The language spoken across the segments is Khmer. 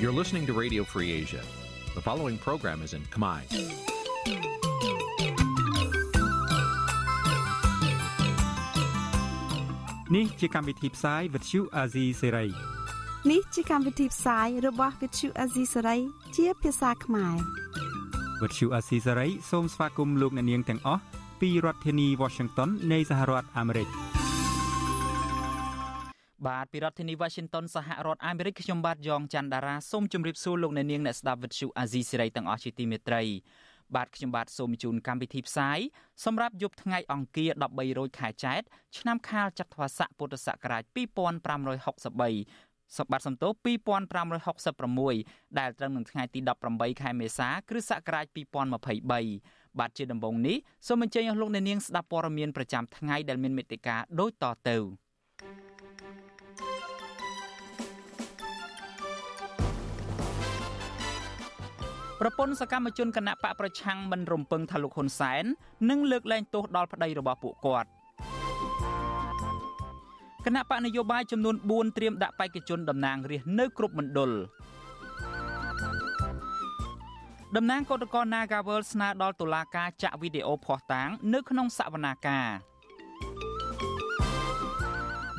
You're listening to Radio Free Asia. The following program is in Khmer. នេះជាកម្មវិធីផ្សាយ Vuthu Azizi Serai នេះជាកម្មវិធីផ្សាយរបស់ Vuthu Azizi Serai ជាភាសាខ្មែរ Vuthu Azizi Serai សូមស្វាគមន៍លោកអ្នកនាងទាំងអស់ពីរដ្ឋធានី Washington នៃសហរដ្ឋអាមេរិក។ បាទពីរដ្ឋធានី Washington សហរដ្ឋអាមេរិកខ្ញុំបាទយ៉ងច័ន្ទដារាសូមជម្រាបសួរលោកអ្នកនាងអ្នកស្ដាប់វិទ្យុអាស៊ីសេរីទាំងអស់ជាទីមេត្រីបាទខ្ញុំបាទសូមជូនកម្មវិធីផ្សាយសម្រាប់យប់ថ្ងៃអង្គារ13រោចខែចែកឆ្នាំខាលចត្វាស័កពុទ្ធសករាជ2563សបាត់សំទោ2566ដែលត្រឹមនឹងថ្ងៃទី18ខែមេសាគ្រិស្តសករាជ2023បាទជាដំបូងនេះសូមអញ្ជើញអស់លោកអ្នកនាងស្ដាប់ព័ត៌មានប្រចាំថ្ងៃដែលមានមេត្តាដូចតទៅ ប្រពន្ធសកម្មជនគណៈបកប្រឆាំងមិនរំពឹងថាលោកហ៊ុនសែននឹងលើកលែងទោសដល់ប្តីរបស់ពួកគាត់គណៈបកនយោបាយចំនួន4ត្រៀមដាក់បេក្ខជនតំណាងរាស្ត្រនៅគ្រប់មណ្ឌលតំណាងគឧតកោ Nagawal ស្នើដល់តុលាការចាក់វីដេអូភស្តុតាង នៅក្នុងសវនាការ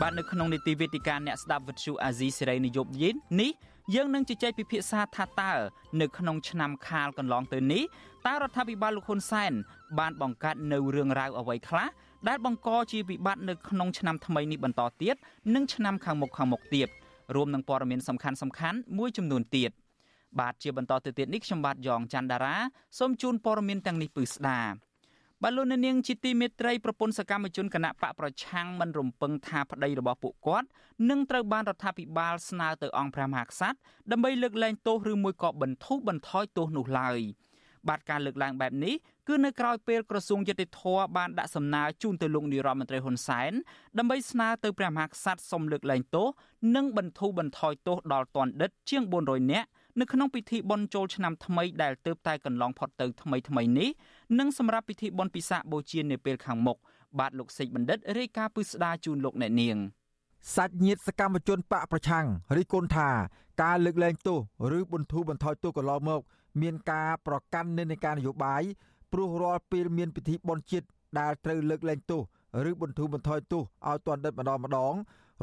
បាទនៅក្នុងនីតិវេទិកាអ្នកស្ដាប់វិទ្យុអាស៊ីសេរីនិយមយិននេះ យើងនឹងជជែកពិភាក្សាថាតើនៅក្នុងឆ្នាំខាលកន្លងទៅនេះតើរដ្ឋាភិបាលលោកហ៊ុនសែនបានបង្កើតនៅរឿងរ៉ាវអ្វីខ្លះដែលបង្កជាវិបត្តិនៅក្នុងឆ្នាំថ្មីនេះបន្តទៀតនិងឆ្នាំខាងមុខខាងមុខទៀតរួមនឹងព័ត៌មានសំខាន់សំខាន់មួយចំនួនទៀតបាទជាបន្តទៅទៀតនេះខ្ញុំបាទយ៉ងច័ន្ទដារាសូមជូនព័ត៌មានទាំងនេះពឺស្ដា បាទលោកនាងជាទីមេត្រីប្រពន្ធសកម្មជនគណៈបកប្រឆាំងមិនរំពឹងថាប្តីរបស់ពួកគាត់នឹងត្រូវបានរដ្ឋាភិបាលស្នើទៅអង្គព្រះមហាក្សត្រដើម្បីលើកលែងទោសឬមួយក៏បន្ធូរបន្ថយទោសនោះឡើយបាទការលើកឡើងបែបនេះគឺនៅក្រៅពេលក្រសួងយុតិធធបានដាក់សំណើជូនទៅលោកនាយរដ្ឋមន្ត្រីហ៊ុនសែនដើម្បីស្នើទៅព្រះមហាក្សត្រសុំលើកលែងទោសនិងបន្ធូរបន្ថយទោសដល់ទណ្ឌិតជាង400នាក់នៅក្នុងពិធីបុណ្យចូលឆ្នាំថ្មីដែលទើបតែកន្លងផុតទៅថ្មីថ្មីនេះ និងសម្រាប់ពិធីបុណ្យពិសាខបូជានាពេលខាងមុខបាទលោកសេកបណ្ឌិតរាយការណ៍ពឹស្ដាជូនលោកអ្នកនាងសាច់ញាតិសកម្មជនបកប្រឆាំងរិះគន់ថាការលើកលែងទោសឬបន្ធូរបន្ថយទោសកន្លងមក មានការប្រកាន់និន្នាការនយោបាយព្រោះរាល់ពេលមានពិធីបុណ្យជាតិដែលត្រូវលើកលែងទោសឬបន្ធូរបន្ថយទោសឲ្យទណ្ឌិតម្ដងម្ដង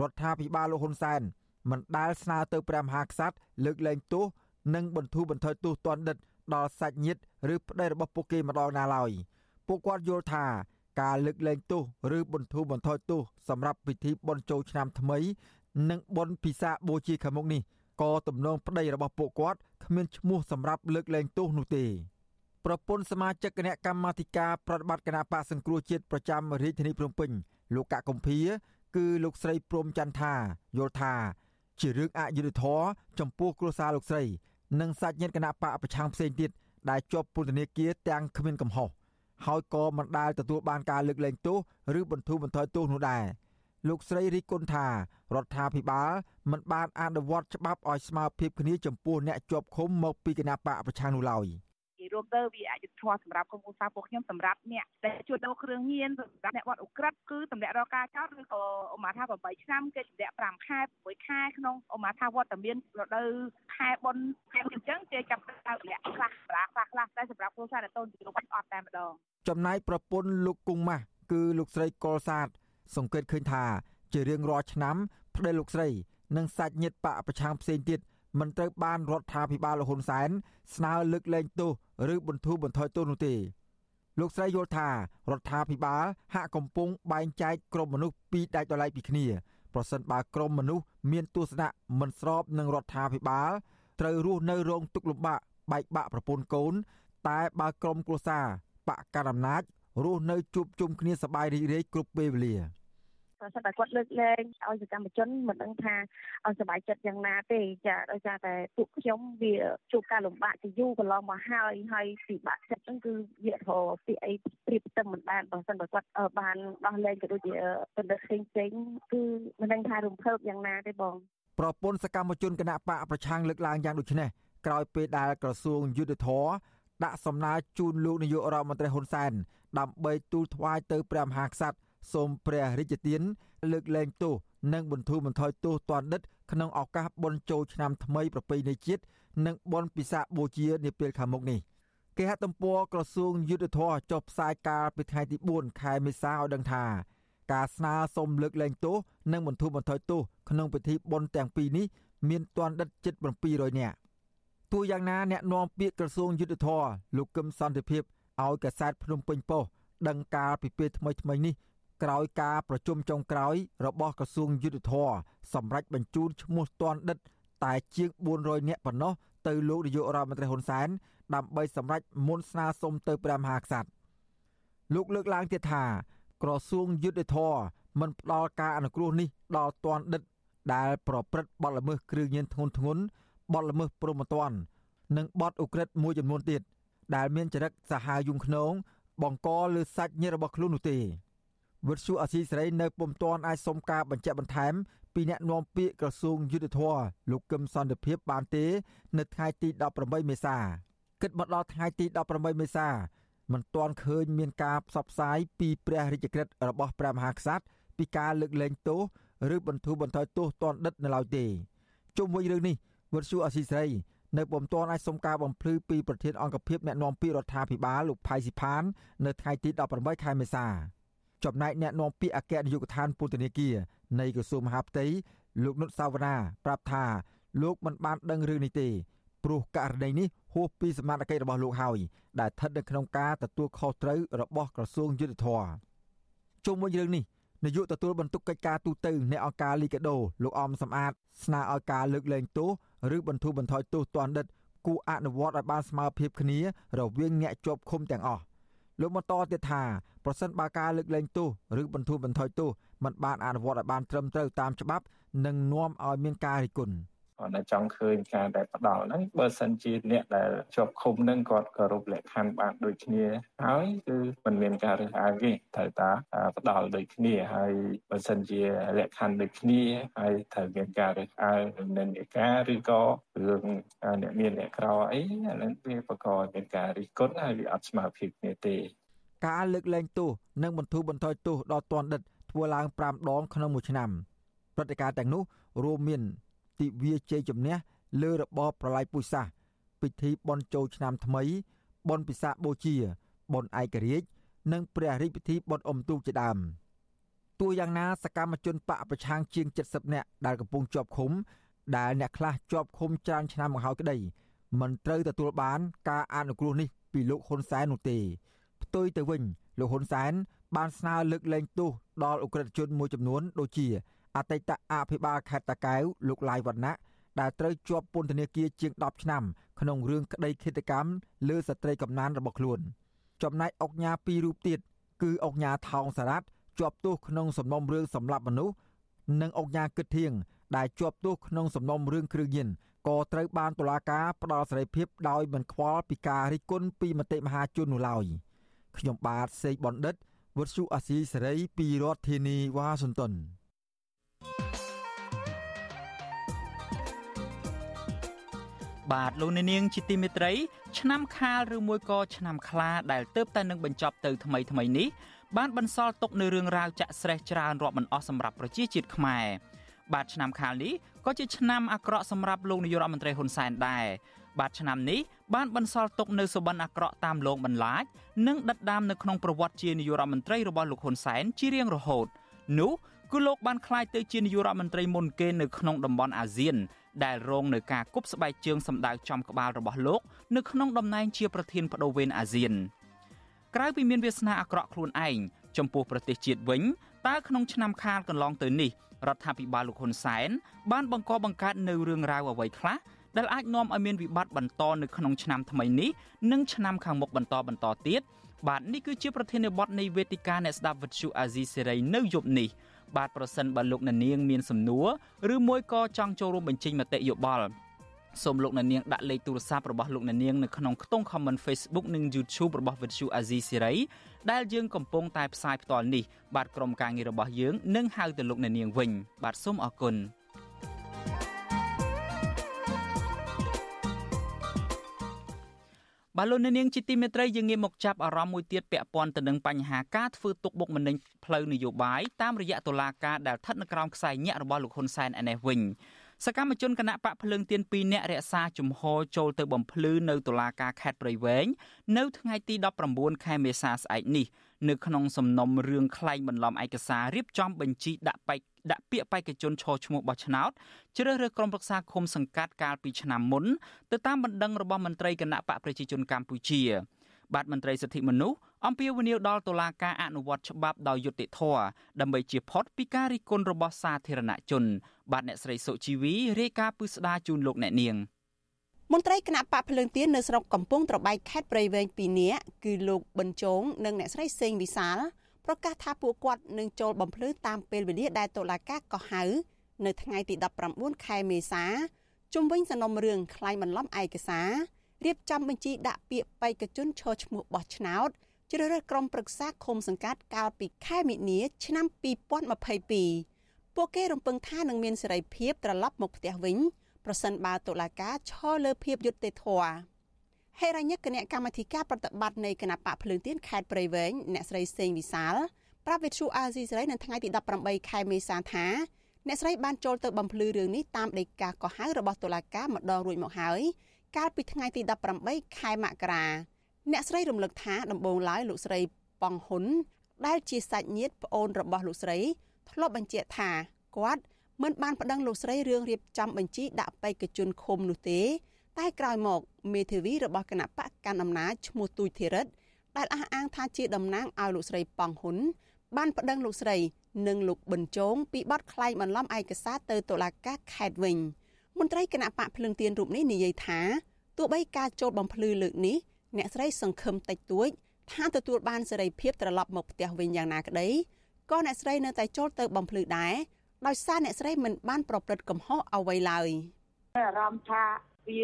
រដ្ឋាភិបាលលោកហ៊ុនសែនមិនដែលស្នើទៅព្រះមហាក្សត្រលើកលែងទោសនិងបន្ធូរបន្ថយទោសទណ្ឌិត ដល់សាច់ញាតិឬប្តីរបស់ពួកគេម្ដងណាឡើយពួកគាត់យល់ថាការលើកលែងទោសឬបន្ធូរបន្ថយទោសសម្រាប់ពិធីបុណ្យចូលឆ្នាំថ្មី និងបុណ្យពិសាខបូជាខាងមុខនេះក៏ទំនងប្តីរបស់ពួកគាត់គ្មានឈ្មោះសម្រាប់លើកលែងទោសនោះទេប្រពន្ធសមាជិកគណៈកម្មាធិការប្រតិបត្តិគណៈបកសង្គ្រោះជាតិប្រចាំរាជធានីភ្នំពេញលោកកកកំភៀគឺលោកស្រីព្រំចន្ទថាយល់ថា ជារឿងអយុត្តិធម៌ចំពោះគ្រួសារលោកស្រី និងសាច់ញាតិគណៈបកប្រឆាំងផ្សេងទៀតដែលជាប់ពន្ធនាគារទាំងគ្មានកំហុសហើយក៏មិនដែលទទួលបានការលើកលែងទោសឬបន្ធូរបន្ថយទោសនោះដែរលោកស្រីរីគុណថារដ្ឋាភិបាលមិនបានអនុវត្តច្បាប់ឲ្យស្មើភាពគ្នាចំពោះអ្នកជាប់ឃុំមកពីគណៈបកប្រឆាំងនោះឡើយ។និយាយ រួមទៅវាអយុត្តិធម៌សម្រាប់ក្រុមគ្រួសារពួកខ្ញុំសម្រាប់អ្នកដែលជួលដូរគ្រឿងញៀនសម្រាប់អ្នកវត្តអ ுக ្រិតគឺតម្លាក់រកការចោតឬក៏អមថា8ឆ្នាំគេតម្លាក់5ខែ6ខែក្នុងអមថាវត្តមានរដូវខែបុណ្យខែអញ្ចឹងគេចាប់ទៅតម្លាក់ខ្លះប្រាខ្លះខ្លះតែសម្រាប់គ្រួសារដែលតូនលោកអត់តែម្ដងចំណែកប្រពន្ធលោកគង់ម៉ាស់គឺលោកស្រីកុលសាទសង្កេតឃើញថា ជារៀងរាល់ឆ្នាំប្តីលោកស្រី និងសាច់ញាតិបកប្រឆាំងផ្សេងទៀត មិនត្រូវបានរដ្ឋាភិបាលលហ៊ុនសែនស្នើលើកលែងទោសឬបន្ធូរបន្ថយទោសនោះទេលោកស្រីយល់ថារដ្ឋាភិបាលហាក់កំពុងបែងចែកក្រុមមនុស្សពីរដាច់ដោយឡែកពីគ្នាប្រសិនបើក្រុមមនុស្សមានទស្សនៈមិនស្របនឹងរដ្ឋាភិបាលត្រូវរស់នៅរងទុក្ខលំបាកបែកបាក់ប្រពន្ធកូន តែបើក្រុមគ្រួសារបកកណ្ដាលអំណាចរស់នៅជួបជុំគ្នាសប្បាយរីករាយគ្រប់ពេលវេលា។ បើសិនតែគាត់លើកលែងឲ្យសកម្មជនមិនដឹងថាឲ្យសុបាយចិត្តយ៉ាងណាទេចាដោយសារតែពួកខ្ញុំវាជួបការលំបាកជាយូរកន្លងមកហើយហើយពិបាកចិត្តហ្នឹងគឺវារហពីអីព្រៀបផ្ទឹមមិនបានបើសិនបើគាត់បានដោះលែងក៏ដូចជាបណ្ឌិតផ្សេងផ្សេងគឺមិនដឹងថារំភើបយ៉ាងណាទេបងប្រពន្ធសកម្មជនគណៈបកប្រឆាំងលើកឡើងយ៉ាងដូចនេះក្រោយពេលដែលក្រសួងយុទ្ធភ័ពដាក់សំណើជូនលោកនាយករដ្ឋមន្ត្រីហ៊ុនសែនដើម្បីទូលថ្វាយទៅព្រះមហាក្សត្រ សូមព្រះរាជទានលើកលែងទោសនិងបន្ធូរបន្ថយទោសទណ្ឌិតក្នុងឱកាសបុណ្យចូលឆ្នាំថ្មីប្រពៃណីជាតិនិងបុណ្យពិសាខបូជានាពេលខាងមុខនេះគេហទំព័រក្រសួងយុទ្ធភ័ពចុះផ្សាយកាលពីថ្ងៃទី4ខែមេសាឲ្យដឹងថាការស្នើសុំលើកលែងទោសនិងបន្ធូរបន្ថយទោសក្នុងពិធីបុណ្យទាំងពីរនេះមានទណ្ឌិតជិត700នាក់ទោះយ៉ាងណាអ្នកនាំពាក្យក្រសួងយុទ្ធភ័ពលោកកឹមសន្តិភាពឲ្យកសែតភ្នំពេញប៉ុស្តិ៍ដឹងកាលពីពេលថ្មីថ្មីនេះ ក្រោយការប្រជុំចុងក្រោយរបស់ក្រសួងយុទ្ធភ័ពសម្រាប់បញ្ជូនឈ្មោះទណ្ឌិត តែជាង400នាក់ប៉ុណ្ណោះទៅលោកនាយករដ្ឋមន្ត្រីហ៊ុនសែនដើម្បីសម្រេចមុនស្នើសុំទៅព្រះមហាក្សត្រលោកលើកឡើងទៀតថាក្រសួងយុទ្ធភ័ពមិនផ្ដល់ការអនុគ្រោះនេះដល់ទណ្ឌិត ដែលប្រព្រឹត្តបទល្មើសគ្រឿងញៀនធ្ងន់ធ្ងរបទល្មើសព្រហ្មទណ្ឌនិងបទឧក្រិដ្ឋមួយចំនួនទៀតដែលមានចរិតសាហាវយំខ្នងបង្កលើសាច់ញាតិរបស់ខ្លួននោះទេ វិទ្យុអសីសេរីនៅពុំទាន់អាចសុំការបញ្ជាក់បន្ថែមពីអ្នកនាំពាក្យក្រសួងយុទ្ធភ័ពលោកកឹមសន្តិភាពបានទេ នៅថ្ងៃទី18មេសាគិតមកដល់ថ្ងៃទី18មេសាមិនទាន់ឃើញមានការផ្សព្វផ្សាយពីព្រះរាជក្រឹត្យរបស់ព្រះមហាក្សត្រពីការលើកលែងទោសឬបន្ធូរបន្ថយទោសទណ្ឌិតនៅឡើយទេជុំវិញរឿងនេះវិទ្យុអសីស្រីនៅពុំទាន់អាចសុំការបំភ្លឺពីប្រធានអង្គភិបអ្នកណែនាំពាក្យរដ្ឋាភិបាលលោកផៃស៊ីផាន នៅថ្ងៃទី18ខែមេសា ចំណែកអ្នកនាំពាក្យអគ្គនាយកដ្ឋានពន្ធនាគារនៃក្រសួងមហាផ្ទៃលោកនុតសាវណ្ណាប្រាប់ថាលោកមិនបានដឹងរឿងនេះទេព្រោះករណីនេះហួសពីសមត្ថកិច្ចរបស់លោកហើយដែលស្ថិតនៅក្នុងការទទួលខុសត្រូវរបស់ក្រសួងយុទ្ធភ័ពជុំវិញរឿងនេះនាយកទទួលបន្ទុកកិច្ចការទូតនៃអង្គការលីកាដូលោកអមសំអាតស្នើឲ្យការលើកលែងទោសឬបន្ធូរបន្ថយទោសទណ្ឌិតគួរអនុវត្តឲ្យបានស្មើភាពគ្នារវាងអ្នកជាប់ឃុំទាំងអស់លោកបន្តទៀតថា ប្រសិនបើការលើកលែងទោសឬបន្ធូរបន្ថយទោសមិនបានអនុវត្តឲ្យបានត្រឹមត្រូវតាមច្បាប់នឹងនាំឲ្យមានការរិះគន់។គាត់តែចង់ឃើញការដែលផ្ដល់ហ្នឹងបើសិនជាអ្នកដែលជាប់ឃុំហ្នឹងគាត់គោរពលក្ខខណ្ឌបានដូចគ្នាហើយគឺមិនមានការរើសអើងទេត្រូវតាផ្ដល់ដូចគ្នាហើយបើសិនជាលក្ខខណ្ឌដូចគ្នាហើយត្រូវមានការរើសអើងនិន្នាការឬក៏រឿងអ្នកមានអ្នកក្រអីអាហ្នឹងវាបង្កឲ្យមានការរិះគន់ហើយវាអត់ស្មើភាពគ្នាទេ ការលើកលែងទោសនិងបន្ធូរបន្ថយទោសដល់ទណ្ឌិតធ្វើឡើង5ដងក្នុងមួយឆ្នាំព្រឹត្តិការណ៍ទាំងនោះរួមមានទិវាជ័យជំនះលើរបបប្រល័យពូជសាសន៍ពិធីបុណ្យចូលឆ្នាំថ្មីបុណ្យពិសាខបូជាបុណ្យឯករាជ្យនិងព្រះរាជពិធីបុណ្យអុំទូកជាដើមទោះយ៉ាងណាសកម្មជនបកប្រឆាំងជាង70នាក់ដែលកំពុងជាប់ឃុំដែលអ្នកខ្លះជាប់ឃុំច្រើនឆ្នាំមកហើយក្តីមិនត្រូវទទួលបានការអនុគ្រោះនេះពីលោកហ៊ុនសែននោះទេ ផ្ទុយទៅវិញលោកហ៊ុនសែនបានស្នើលើកលែងទោសដល់អ ுக ្រិតជនមួយចំនួនដូចជាអតីតអភិបាលខេត្តតាកែវលោកឡាយវណ្ណៈដែលត្រូវជាប់ពន្ធនាគារជាង10ឆ្នាំក្នុងរឿងក្តីឃាតកម្មលើស្ត្រីកំណានរបស់ខ្លួន ចំណែកអុកញ៉ាពីររូបទៀតគឺអុកញ៉ាថោងសារ៉ាត់ជាប់ទោសក្នុងសំណុំរឿងសម្លាប់មនុស្សនិងអុកញ៉ាគិតធៀងដែលជាប់ទោសក្នុងសំណុំរឿងគ្រឿងញៀនក៏ត្រូវបានតុលាការផ្ដល់សេរីភាពដោយមិនខ្វល់ពីការរិះគន់ពីមតិមហាជននោះឡើយ ខ្ញុំបាទសេកបណ្ឌិតវុទ្ធុអាស៊ីសេរីពីរដ្ឋធានីវ៉ាស៊ីនតោនបាទលោកអ្នកនាងជាទីមេត្រី ឆ្នាំខាលឬមួយក៏ឆ្នាំខ្លាដែលទៅតែនឹងបញ្ចប់ទៅថ្មីថ្មីនេះបានបន្សល់ទុកនៅរឿងរ៉ាវចាក់ស្រេះច្រើនរាប់មិនអស់សម្រាប់ប្រជាជាតិខ្មែរបាទឆ្នាំខាលនេះក៏ជាឆ្នាំអាក្រក់សម្រាប់លោកនាយករដ្ឋមន្ត្រីហ៊ុនសែនដែរ បាទឆ្នាំនេះបានបន្សល់ទុកនៅសុបិនអាក្រក់តាមលោកបន្លាចនិងដិតដាមនៅក្នុងប្រវត្តិជានាយករដ្ឋមន្ត្រីរបស់លោកហ៊ុនសែនជារៀងរហូតនោះគឺលោកបានក្លាយទៅជានាយករដ្ឋមន្ត្រីមុនគេនៅក្នុងតំបន់អាស៊ាន ដែលរងនឹងការគប់ស្បែកជើងសម្ដៅចំក្បាលរបស់លោក នៅក្នុងតំណែងជាប្រធានបដូវវេនអាស៊ានក្រៅពីមានវាសនាអាក្រក់ខ្លួនឯងចំពោះប្រទេសជាតិវិញតើក្នុងឆ្នាំខាលកន្លងទៅនេះរដ្ឋាភិបាលលោកហ៊ុនសែនបានបង្កបង្កើតនៅរឿងរ៉ាវអ្វីខ្លះ ដែលអាចនាំឲ្យមានវិបត្តិបន្តនៅក្នុងឆ្នាំថ្មីនេះនិងឆ្នាំខាងមុខបន្តបន្តទៀតបាទនេះគឺជាប្រធានបទនៃវេទិកាអ្នកស្ដាប់វិទ្យុអាស៊ីសេរីនៅយប់នេះបាទប្រសិនបើលោកអ្នកនាងមានសំណួរឬមួយក៏ចង់ចូលរួមបញ្ចេញមតិយោបល់សូមលោកអ្នកនាងដាក់លេខទូរស័ព្ទរបស់លោកអ្នកនាងនៅក្នុងខ្ទង់ comment Facebook និង YouTube របស់ Vuthu Azizi Siri ដែលយើងកំពុងតែផ្សាយផ្ទាល់នេះបាទក្រុមការងាររបស់យើងនឹងហៅទៅលោកអ្នកនាងវិញបាទសូមអរគុណ បាទលោកនាងជាទីមេត្រីយើងងាកមកចាប់អារម្មណ៍មួយទៀតពាក់ព័ន្ធទៅនឹងបញ្ហាការធ្វើទុកបុកម្នេញផ្លូវនយោបាយតាមរយៈតុលាការដែលស្ថិតនៅក្រោមខ្សែញាក់របស់លោកហ៊ុនសែនឯនេះវិញសកម្មជនគណៈបកភ្លើងទៀន2នាក់រក្សាជំហរចូលទៅបំភ្លឺនៅតុលាការខេត្តព្រៃវែងនៅថ្ងៃទី19ខែមេសាស្អែកនេះនៅក្នុងសំណុំរឿងក្លែងបន្លំឯកសាររៀបចំបញ្ជីដាក់បេក្ខ ដាក់ពាក្យបេក្ខជនឈរឈ្មោះបោះឆ្នោតជ្រើសរើសក្រុមប្រឹក្សាឃុំសង្កាត់កាលពីឆ្នាំមុនទៅតាមបណ្ដឹងរបស់មន្ត្រីគណៈបកប្រជាជនកម្ពុជាបាទមន្ត្រីសិទ្ធិមនុស្សអំពាវនាវដល់តុលាការអនុវត្តច្បាប់ដោយយុត្តិធម៌ដើម្បីជៀសផុតពីការរិះគន់របស់សាធារណជន បាទអ្នកស្រីសុជីវីរាយការណ៍ពីស្ដារជូនលោកអ្នកនាងមន្ត្រីគណៈបកភ្លើងទៀននៅស្រុកកំពង់ត្របែកខេត្តព្រៃវែង2នាក់គឺលោកប៊ិនជងនិងអ្នកស្រីសេងវិសាល ប្រកាសថាពួកគាត់នឹងចូលបំភ្លឺតាមពេលវេលាដែលតុលាការកោះហៅនៅថ្ងៃទី19ខែមេសាជុំវិញសំណុំរឿងខ្លាញ់បន្លំឯកសាររៀបចំបញ្ជីដាក់ពាក្យបេក្ខជនឈរឈ្មោះបោះឆ្នោតជ្រើសរើសក្រុមប្រឹក្សាឃុំសង្កាត់កាលពីខែមិនិនាឆ្នាំ2022ពួកគេរំពឹងថានឹងមានសេរីភាពត្រឡប់មកផ្ទះវិញប្រសិនបើតុលាការឈរលើភាពយុត្តិធម៌ ហេរញ្ញគណៈកម្មាធិការប្រតិបត្តិនៃគណៈបកភ្លើងទៀនខេត្តព្រៃវែងអ្នកស្រីសេងវិសាលប្រាប់វិទ្យុអាស៊ីសេរីនៅថ្ងៃទី18ខែមេសាថាអ្នកស្រីបានចូលទៅបំភ្លឺរឿងនេះតាមដីកាកោះហៅរបស់តុលាការម្ដងរួចមកហើយកាលពីថ្ងៃទី18ខែមករាអ្នកស្រីរំលឹកថាដំបូងឡើយលោកស្រីប៉ងហ៊ុនដែលជាសាច់ញាតិប្អូនរបស់លោកស្រីធ្លាប់បញ្ជាក់ថាគាត់មិនបានប្តឹងលោកស្រីរឿងរៀបចំបញ្ជីដាក់បេក្ខជនឃុំនោះទេ តែក្រោយមកមេធាវីរបស់គណៈបកកណ្ដាលអំណាចឈ្មោះទូចធីរិតដែលអះអាងថាជាតំណាងឲ្យលោកស្រីប៉ងហ៊ុនបានប្តឹងលោកស្រីនិងលោកប៊ិនជងពីបទក្លែងបន្លំឯកសារទៅតុលាការខេត្តវិញមន្ត្រីគណៈបកភ្លឹងទៀនរូបនេះនិយាយថាទោះបីការចូលបំភ្លឺលើកនេះអ្នកស្រីសង្ឃឹមតិចតួចថាទទួលបានសេរីភាពត្រឡប់មកផ្ទះវិញយ៉ាងណាក្តីក៏អ្នកស្រីនៅតែចូលទៅបំភ្លឺដែរដោយសារអ្នកស្រីមិនបានប្រព្រឹត្តកំហុសអ្វីឡើយអារម្មណ៍ថា វា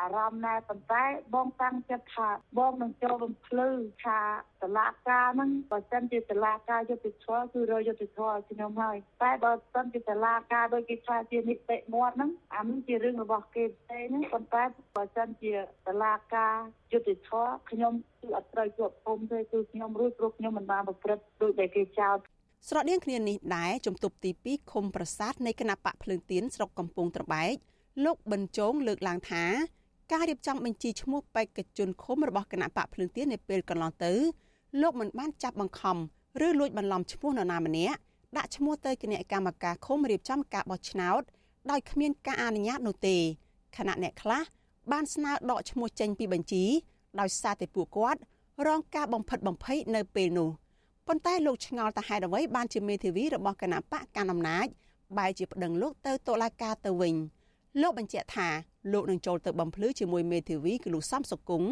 អារម្មណ៍ណែប៉ុន្តែបងតាំងចិត្តថាបងនឹងចូលរំភ្លឺថាតឡាការហ្នឹងបើសិនជាតឡាការយុតិធធគឺរយុតិធធខ្ញុំហើយតែបើសិនជាតឡាការដូចគេថាជានីតិមាត់ហ្នឹងអានេះជារឿងរបស់គេផ្សេងហ្នឹងប៉ុន្តែបើសិនជាតឡាការយុតិធធខ្ញុំគឺអត់ត្រូវជាប់គុំទេគឺខ្ញុំរួចព្រោះខ្ញុំមិនបានប្រព្រឹត្តដូចដែលគេចោទស្រដៀងគ្នានេះដែរជំទប់ទី2ឃុំប្រាសាទនៃគណៈបកភ្លើងទៀនស្រុកកំពង់ត្របែក លោកប៊ិនជងលើកឡើងថាការរៀបចំបញ្ជីឈ្មោះបេក្ខជនឃុំរបស់គណៈបកភ្លើងទៀននៅពេលកន្លងទៅលោកមិនបានចាប់បង្ខំឬលួចបន្លំឈ្មោះនរណាម្នាក់ដាក់ឈ្មោះទៅគណៈកម្មការឃុំរៀបចំការបោះឆ្នោតដោយគ្មានការអនុញ្ញាតនោះទេខណៈអ្នកខ្លះបានស្នើដកឈ្មោះចេញពីបញ្ជីដោយសារតែពួកគាត់រងការបំផិតបំភ័យនៅពេលនោះប៉ុន្តែលោកឆ្ងល់តាហេតុអ្វីបានជាមេធាវីរបស់គណៈបកកណ្ដាលអំណាចបែរជាប្តឹងលោកទៅតុលាការទៅវិញ លោកបញ្ជាក់ថាលោកនឹងចូលទៅបំភ្លឺជាមួយមេធាវីគឺលោកសំសុគង្គ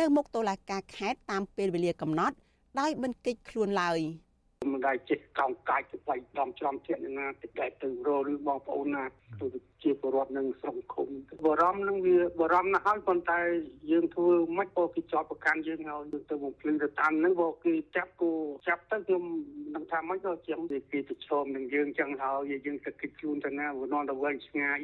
នៅមុខតុលាការខេត្តតាមពេលវេលាកំណត់ដោយមិនកិច្ចខ្លួនឡើយមិនដែលចេះកោងកាច់ទៅផ្លៃដំច្រំធាក់ណាតិចតែទៅរលឬបងប្អូនណាគឺជាពលរដ្ឋនឹងស្រុកឃុំបរំនឹងវាបរំណាស់ហើយប៉ុន្តែយើងធ្វើមិនបើគេជាប់ប្រកាន់យើងហើយយើងទៅបំភ្លឺទៅតាមហ្នឹងបើគេចាប់គូចាប់ទៅខ្ញុំនឹងថាមិនក៏ជាងគេទៅឈមនឹងយើងចឹងហើយយើងទៅគិតខ្លួនទៅណាវានាំទៅវែងឆ្ងាយ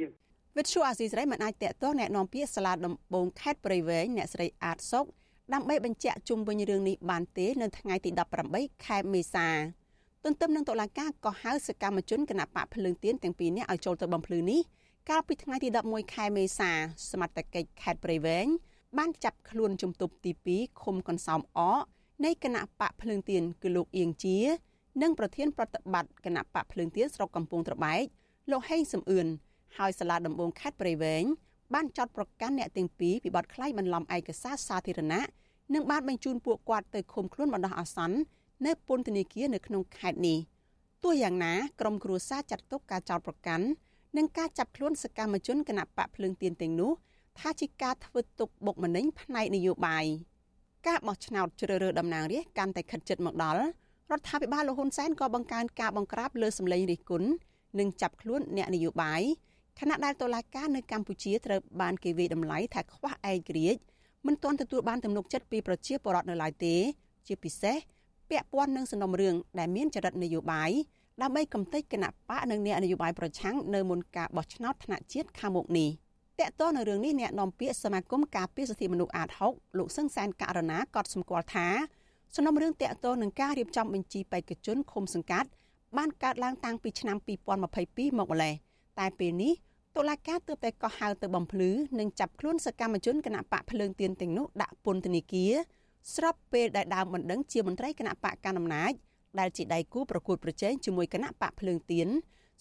វិទ្យុអាស៊ីសេរីមិនអាចតាក់ទងแนะនាំពាក្យសាលាដំបងខេត្តព្រៃវែងអ្នកស្រីអាតសុកដើម្បីបញ្ជាក់ជុំវិញរឿងនេះបានទេនៅថ្ងៃទី18ខែមេសាទន្ទឹមនឹងតុលាការក៏ហៅសកម្មជនគណៈបកភ្លើងទៀនទាំងពីរនាក់ឲ្យចូលទៅបំភ្លឺនេះកាលពីថ្ងៃទី11ខែមេសាសមត្ថកិច្ចខេត្តព្រៃវែងបានចាប់ខ្លួនជំទប់ទី2ឃុំកន្សោមអកនៃគណៈបកភ្លើងទៀនគឺលោកអៀងជា និងប្រធានប្រតិបត្តិគណៈបកភ្លើងទៀនស្រុកកំពង់ត្របែកលោកហេងសំអឿន ហើយសាលាដំបងខេត្តព្រៃវែងបានចាត់ប្រកាសអ្នកទាំងពីរពីបទក្លែងបន្លំឯកសារសាធារណៈនិងបានបញ្ជូនពួកគាត់ទៅឃុំខ្លួនបណ្ដោះអាសន្ននៅពន្ធនាគារនៅក្នុងខេត្តនេះទោះយ៉ាងណាក្រុមគ្រួសារចាត់ទុកការចោទប្រកាន់និងការចាប់ខ្លួនសកម្មជនគណៈបកភ្លើងទៀនទាំងនោះថាជាការធ្វើទុកបុកម្នេញផ្នែកនយោបាយការបោះឆ្នោតជ្រើសរើសតំណាងរាស្ត្រកាន់តែខិតជិតមកដល់រដ្ឋាភិបាលលហ៊ុនសែនក៏បង្កើនការបង្ក្រាបលើសម្លេងរិះគន់និងចាប់ខ្លួនអ្នកនយោបាយ ខណៈដែលតុលាការនៅកម្ពុជាត្រូវបានគេវាយតម្លៃថាខ្វះឯករាជ្យមិនទាន់ទទួលបានទំនុកចិត្តពីប្រជាពលរដ្ឋនៅឡើយទេ ជាពិសេសពាក់ព័ន្ធនឹងសំណុំរឿងដែលមានចរិតនយោបាយដើម្បីកំទេចគណៈបកនិងអ្នកនយោបាយប្រឆាំងនៅមុនការបោះឆ្នោតថ្នាក់ជាតិខាងមុខនេះតកតនៅរឿងនេះអ្នកនាំពាក្យសមាគមការពារសិទ្ធិមនុស្សអាត6លោកសឹងសានករណាក៏សម្គាល់ថាសំណុំរឿងតកតនឹងការរៀបចំបញ្ជីបេក្ខជនឃុំសង្កាត់បានកើតឡើងតាំងពីឆ្នាំ2022មកម្លេះតែពេលនេះ តុលាការទើបតែកោះហៅទៅបំភ្លឺនិងចាប់ខ្លួនសកម្មជនគណៈបកភ្លើងទៀនទាំងនោះដាក់ពន្ធនាគារស្របពេលដែលដើមបណ្ដឹងជាមន្ត្រីគណៈបកកណ្ដាលអំណាចដែលជាដៃគូប្រកួតប្រជែងជាមួយគណៈបកភ្លើងទៀន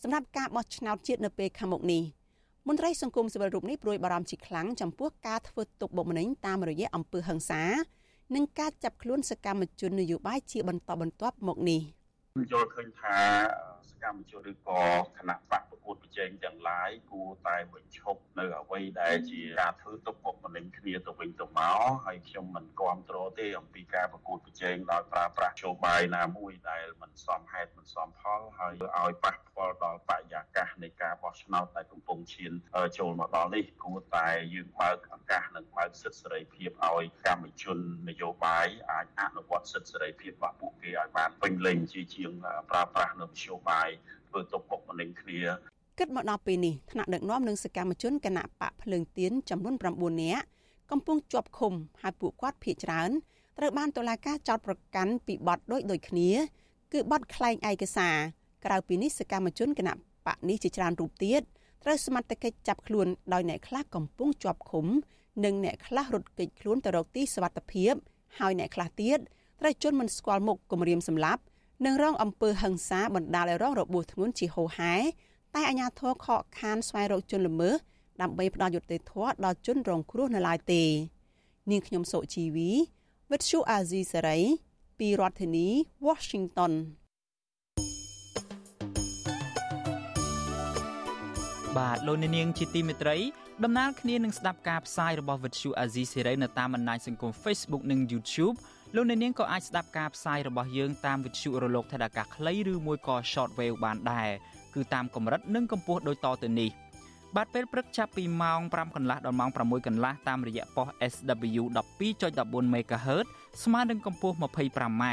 សម្រាប់ការបោះឆ្នោតជាតិនៅពេលខាងមុខនេះមន្ត្រីសង្គមស៊ីវិលរូបនេះព្រួយបារម្ភជាខ្លាំងចំពោះការធ្វើទុកបុកម្នេញតាមរយៈអំពើហិង្សានិងការចាប់ខ្លួនសកម្មជននយោបាយជាបន្តបន្ទាប់មកនេះយល់ឃើញថាស កម្មជនឬក៏គណៈបកប្រកួតប្រជែងទាំងឡាយគួរតែបញ្ឈប់នៅអ្វីដែលជាការធ្វើទុកបុកម្នេញគ្នាទៅវិញទៅមកហើយខ្ញុំមិនគ្រប់គ្រងទេអំពីការប្រកួតប្រជែងដោយប្រើប្រាស់ជោបាយណាមួយដែលមិនសមហេតុមិនសមផលហើយឲ្យប៉ះពាល់ដល់បរិយាកាសនៃការបោះឆ្នោតដែលកំពុងឈានចូលមកដល់នេះគួរតែយើងបើកឱកាសនិងបើកសិទ្ធិសេរីភាពឲ្យកម្មជននយោបាយអាចអនុវត្តសិទ្ធិសេរីភាពរបស់ពួកគេឲ្យបានពេញលេញជាជាងប្រើប្រាស់នៅមធ្យោបាយធ្វើទុកបុកម្នេញគ្នាគិតមកដល់ពេលនេះថ្នាក់ដឹកនាំនិងសកម្មជនគណៈបកភ្លើងទៀនចំនួន9នាក់កំពុងជាប់ឃុំហើយពួកគាត់ភ័យច្រើនត្រូវបានតុលាការចោទប្រកាន់ពីបទដូចដូចគ្នា គឺបទក្លែងឯកសារក្រៅពីនេះសកម្មជនគណៈបកនេះជាច្រើនរូបទៀតត្រូវសមត្ថកិច្ចចាប់ខ្លួនដោយអ្នកខ្លះកំពុងជាប់ឃុំ និងអ្នកខ្លះរត់គេចខ្លួនទៅរកទីសុវត្ថិភាពហើយអ្នកខ្លះទៀតត្រូវជន់មិនស្គាល់មុខគម្រាមសម្លាប់ និងរងអំពើហិង្សាបណ្ដាលឲ្យរងរបួសធ្ងន់ជាហូរហែតែអាជ្ញាធរខកខានស្វែងរកជនល្មើសដើម្បីផ្ដល់យុត្តិធម៌ដល់ជនរងគ្រោះនៅឡើយទេ នាងខ្ញុំសុជីវីវិទ្យុអាស៊ីសេរីពីរដ្ឋធានី Washington បាទលោកនាងជាទីមេត្រីដំណើរគ្នានឹងស្ដាប់ការផ្សាយរបស់វិទ្យុអាស៊ីសេរីនៅតាមបណ្ដាញសង្គម Facebook និង YouTube លោកអ្នកនាងក៏អាចស្ដាប់ការផ្សាយរបស់យើងតាមវិទ្យុរលកថេដាកាខ្លីឬមួយក៏ Shortwave បានដែរគឺតាមកម្រិតនិងកម្ពស់ដូចតទៅនេះបាទពេលព្រឹកចាប់ពីម៉ោង5កន្លះដល់ម៉ោង6កន្លះតាមរយៈប៉ុស SW 12.14 MHz ស្មើនឹងកម្ពស់ 25m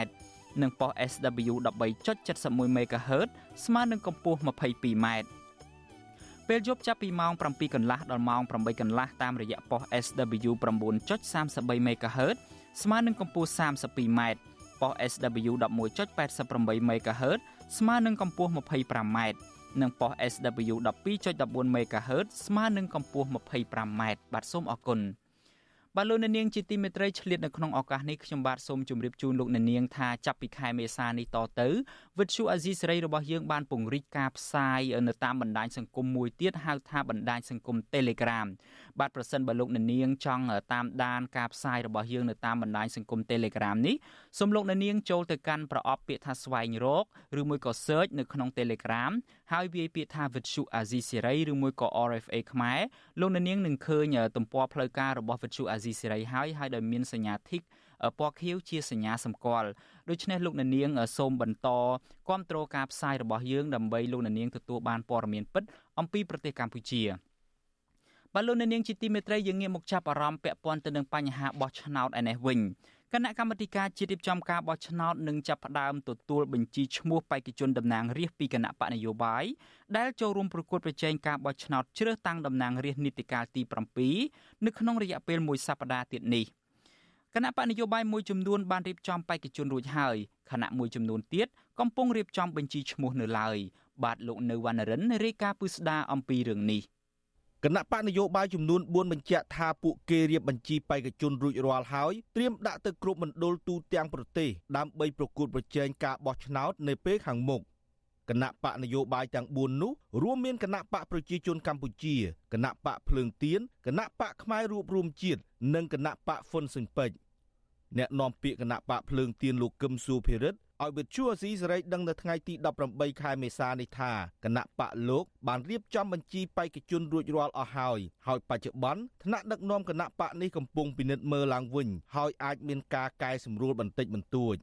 និងប៉ុស SW 13.71 MHz ស្មើនឹងកម្ពស់ 22m ពេលយប់ចាប់ពីម៉ោង7កន្លះដល់ម៉ោង8កន្លះតាមរយៈប៉ុស SW 9.33 MHz ស្មើនឹងកម្ពស់ 32m ប៉ុស SW 11.88 MHz ស្មើនឹងកម្ពស់ 25m និងប៉ុស SW 12.14 MHz ស្មើនឹងកម្ពស់ 25m បាទសូមអរគុណបាទលោកអ្នកនាងជាទីមេត្រីឆ្លៀតនៅក្នុងឱកាសនេះខ្ញុំបាទសូមជម្រាបជូនលោកអ្នកនាងថាចាប់ពីខែមេសានេះតទៅវិទ្យុអាស៊ីសេរីរបស់យើងបានពង្រីកការផ្សាយនៅតាមបណ្ដាញសង្គមមួយទៀតហៅថាបណ្ដាញសង្គម Telegram បាទប្រសិនបើលោកអ្នកនាងចង់តាមដានការផ្សាយរបស់យើងនៅតាមបណ្ដាញសង្គម Telegram នេះសូមលោកអ្នកនាងចូលទៅកាន់ប្រអប់ពាក្យថាស្វែងរកឬមួយក៏ search នៅក្នុង Telegram ហើយវាយពាក្យថាវិទ្យុអាស៊ីសេរីឬមួយក៏ RFA ខ្មែរលោកអ្នកនាងនឹងឃើញទំព័រផ្លូវការរបស់វិទ្យុអាស៊ីសេរីហើយហើយដោយមានសញ្ញាធីកពណ៌ខៀវជាសញ្ញាសម្គាល់ដូច្នេះលោកអ្នកនាងសូមបន្តគ្រប់គ្រងការផ្សាយរបស់យើងដើម្បីលោកអ្នកនាងទទួលបានព័ត៌មានពិតអំពីប្រទេសកម្ពុជា បាទលោកអ្នកនាងជាទីមេត្រីយើងងាកមកចាប់អារម្មណ៍ពាក់ព័ន្ធទៅនឹងបញ្ហាបោះឆ្នោតឯនេះវិញគណៈកម្មាធិការជាតិរៀបចំការបោះឆ្នោតនឹងចាប់ផ្ដើមទទួលបញ្ជីឈ្មោះបេក្ខជនតំណាងរាស្ត្រពីគណៈបកនយោបាយដែលចូលរួមប្រកួតប្រជែងការបោះឆ្នោតជ្រើសតាំងតំណាងរាស្ត្រនីតិកាលទី7នៅក្នុងរយៈពេលមួយសប្តាហ៍ទៀតនេះគណៈបកនយោបាយមួយចំនួនបានរៀបចំបេក្ខជនរួចហើយគណៈមួយចំនួនទៀតកំពុងរៀបចំបញ្ជីឈ្មោះនៅឡើយបាទលោកនៅវណ្ណរិនរាយការណ៍ពឹស្ដារអំពីរឿងនេះ គណៈបកនយោបាយចំនួន4បញ្ជាក់ថាពួកគេរៀបបញ្ជីបេក្ខជនរួចរាល់ហើយត្រៀមដាក់ទៅគ្រប់មណ្ឌលទូទាំងប្រទេសដើម្បីប្រកួតប្រជែងការបោះឆ្នោតនៅពេលខាងមុខគណៈបកនយោបាយទាំង4នោះរួមមានគណៈបកប្រជាជនកម្ពុជាគណៈបកភ្លើងទៀនគណៈបកផ្នែករួបរวมជាតិនិងគណៈបកហ៊ុនស៊ិនពេជ្រអ្នកនាំពាក្យគណៈបកភ្លើងទៀនលោកកឹមសុភិរិទ្ធ ឲ្យវិទ្យុអាស៊ីសេរីដឹងនៅថ្ងៃទី18ខែមេសានេះថាគណៈបកលោកបានរៀបចំបញ្ជីបេក្ខជនរួចរាល់អស់ហើយហើយបច្ចុប្បន្នថ្នាក់ដឹកនាំគណៈបកនេះកំពុងពិនិត្យមើលឡើងវិញហើយអាចមានការកែសម្រួលបន្តិចបន្តួច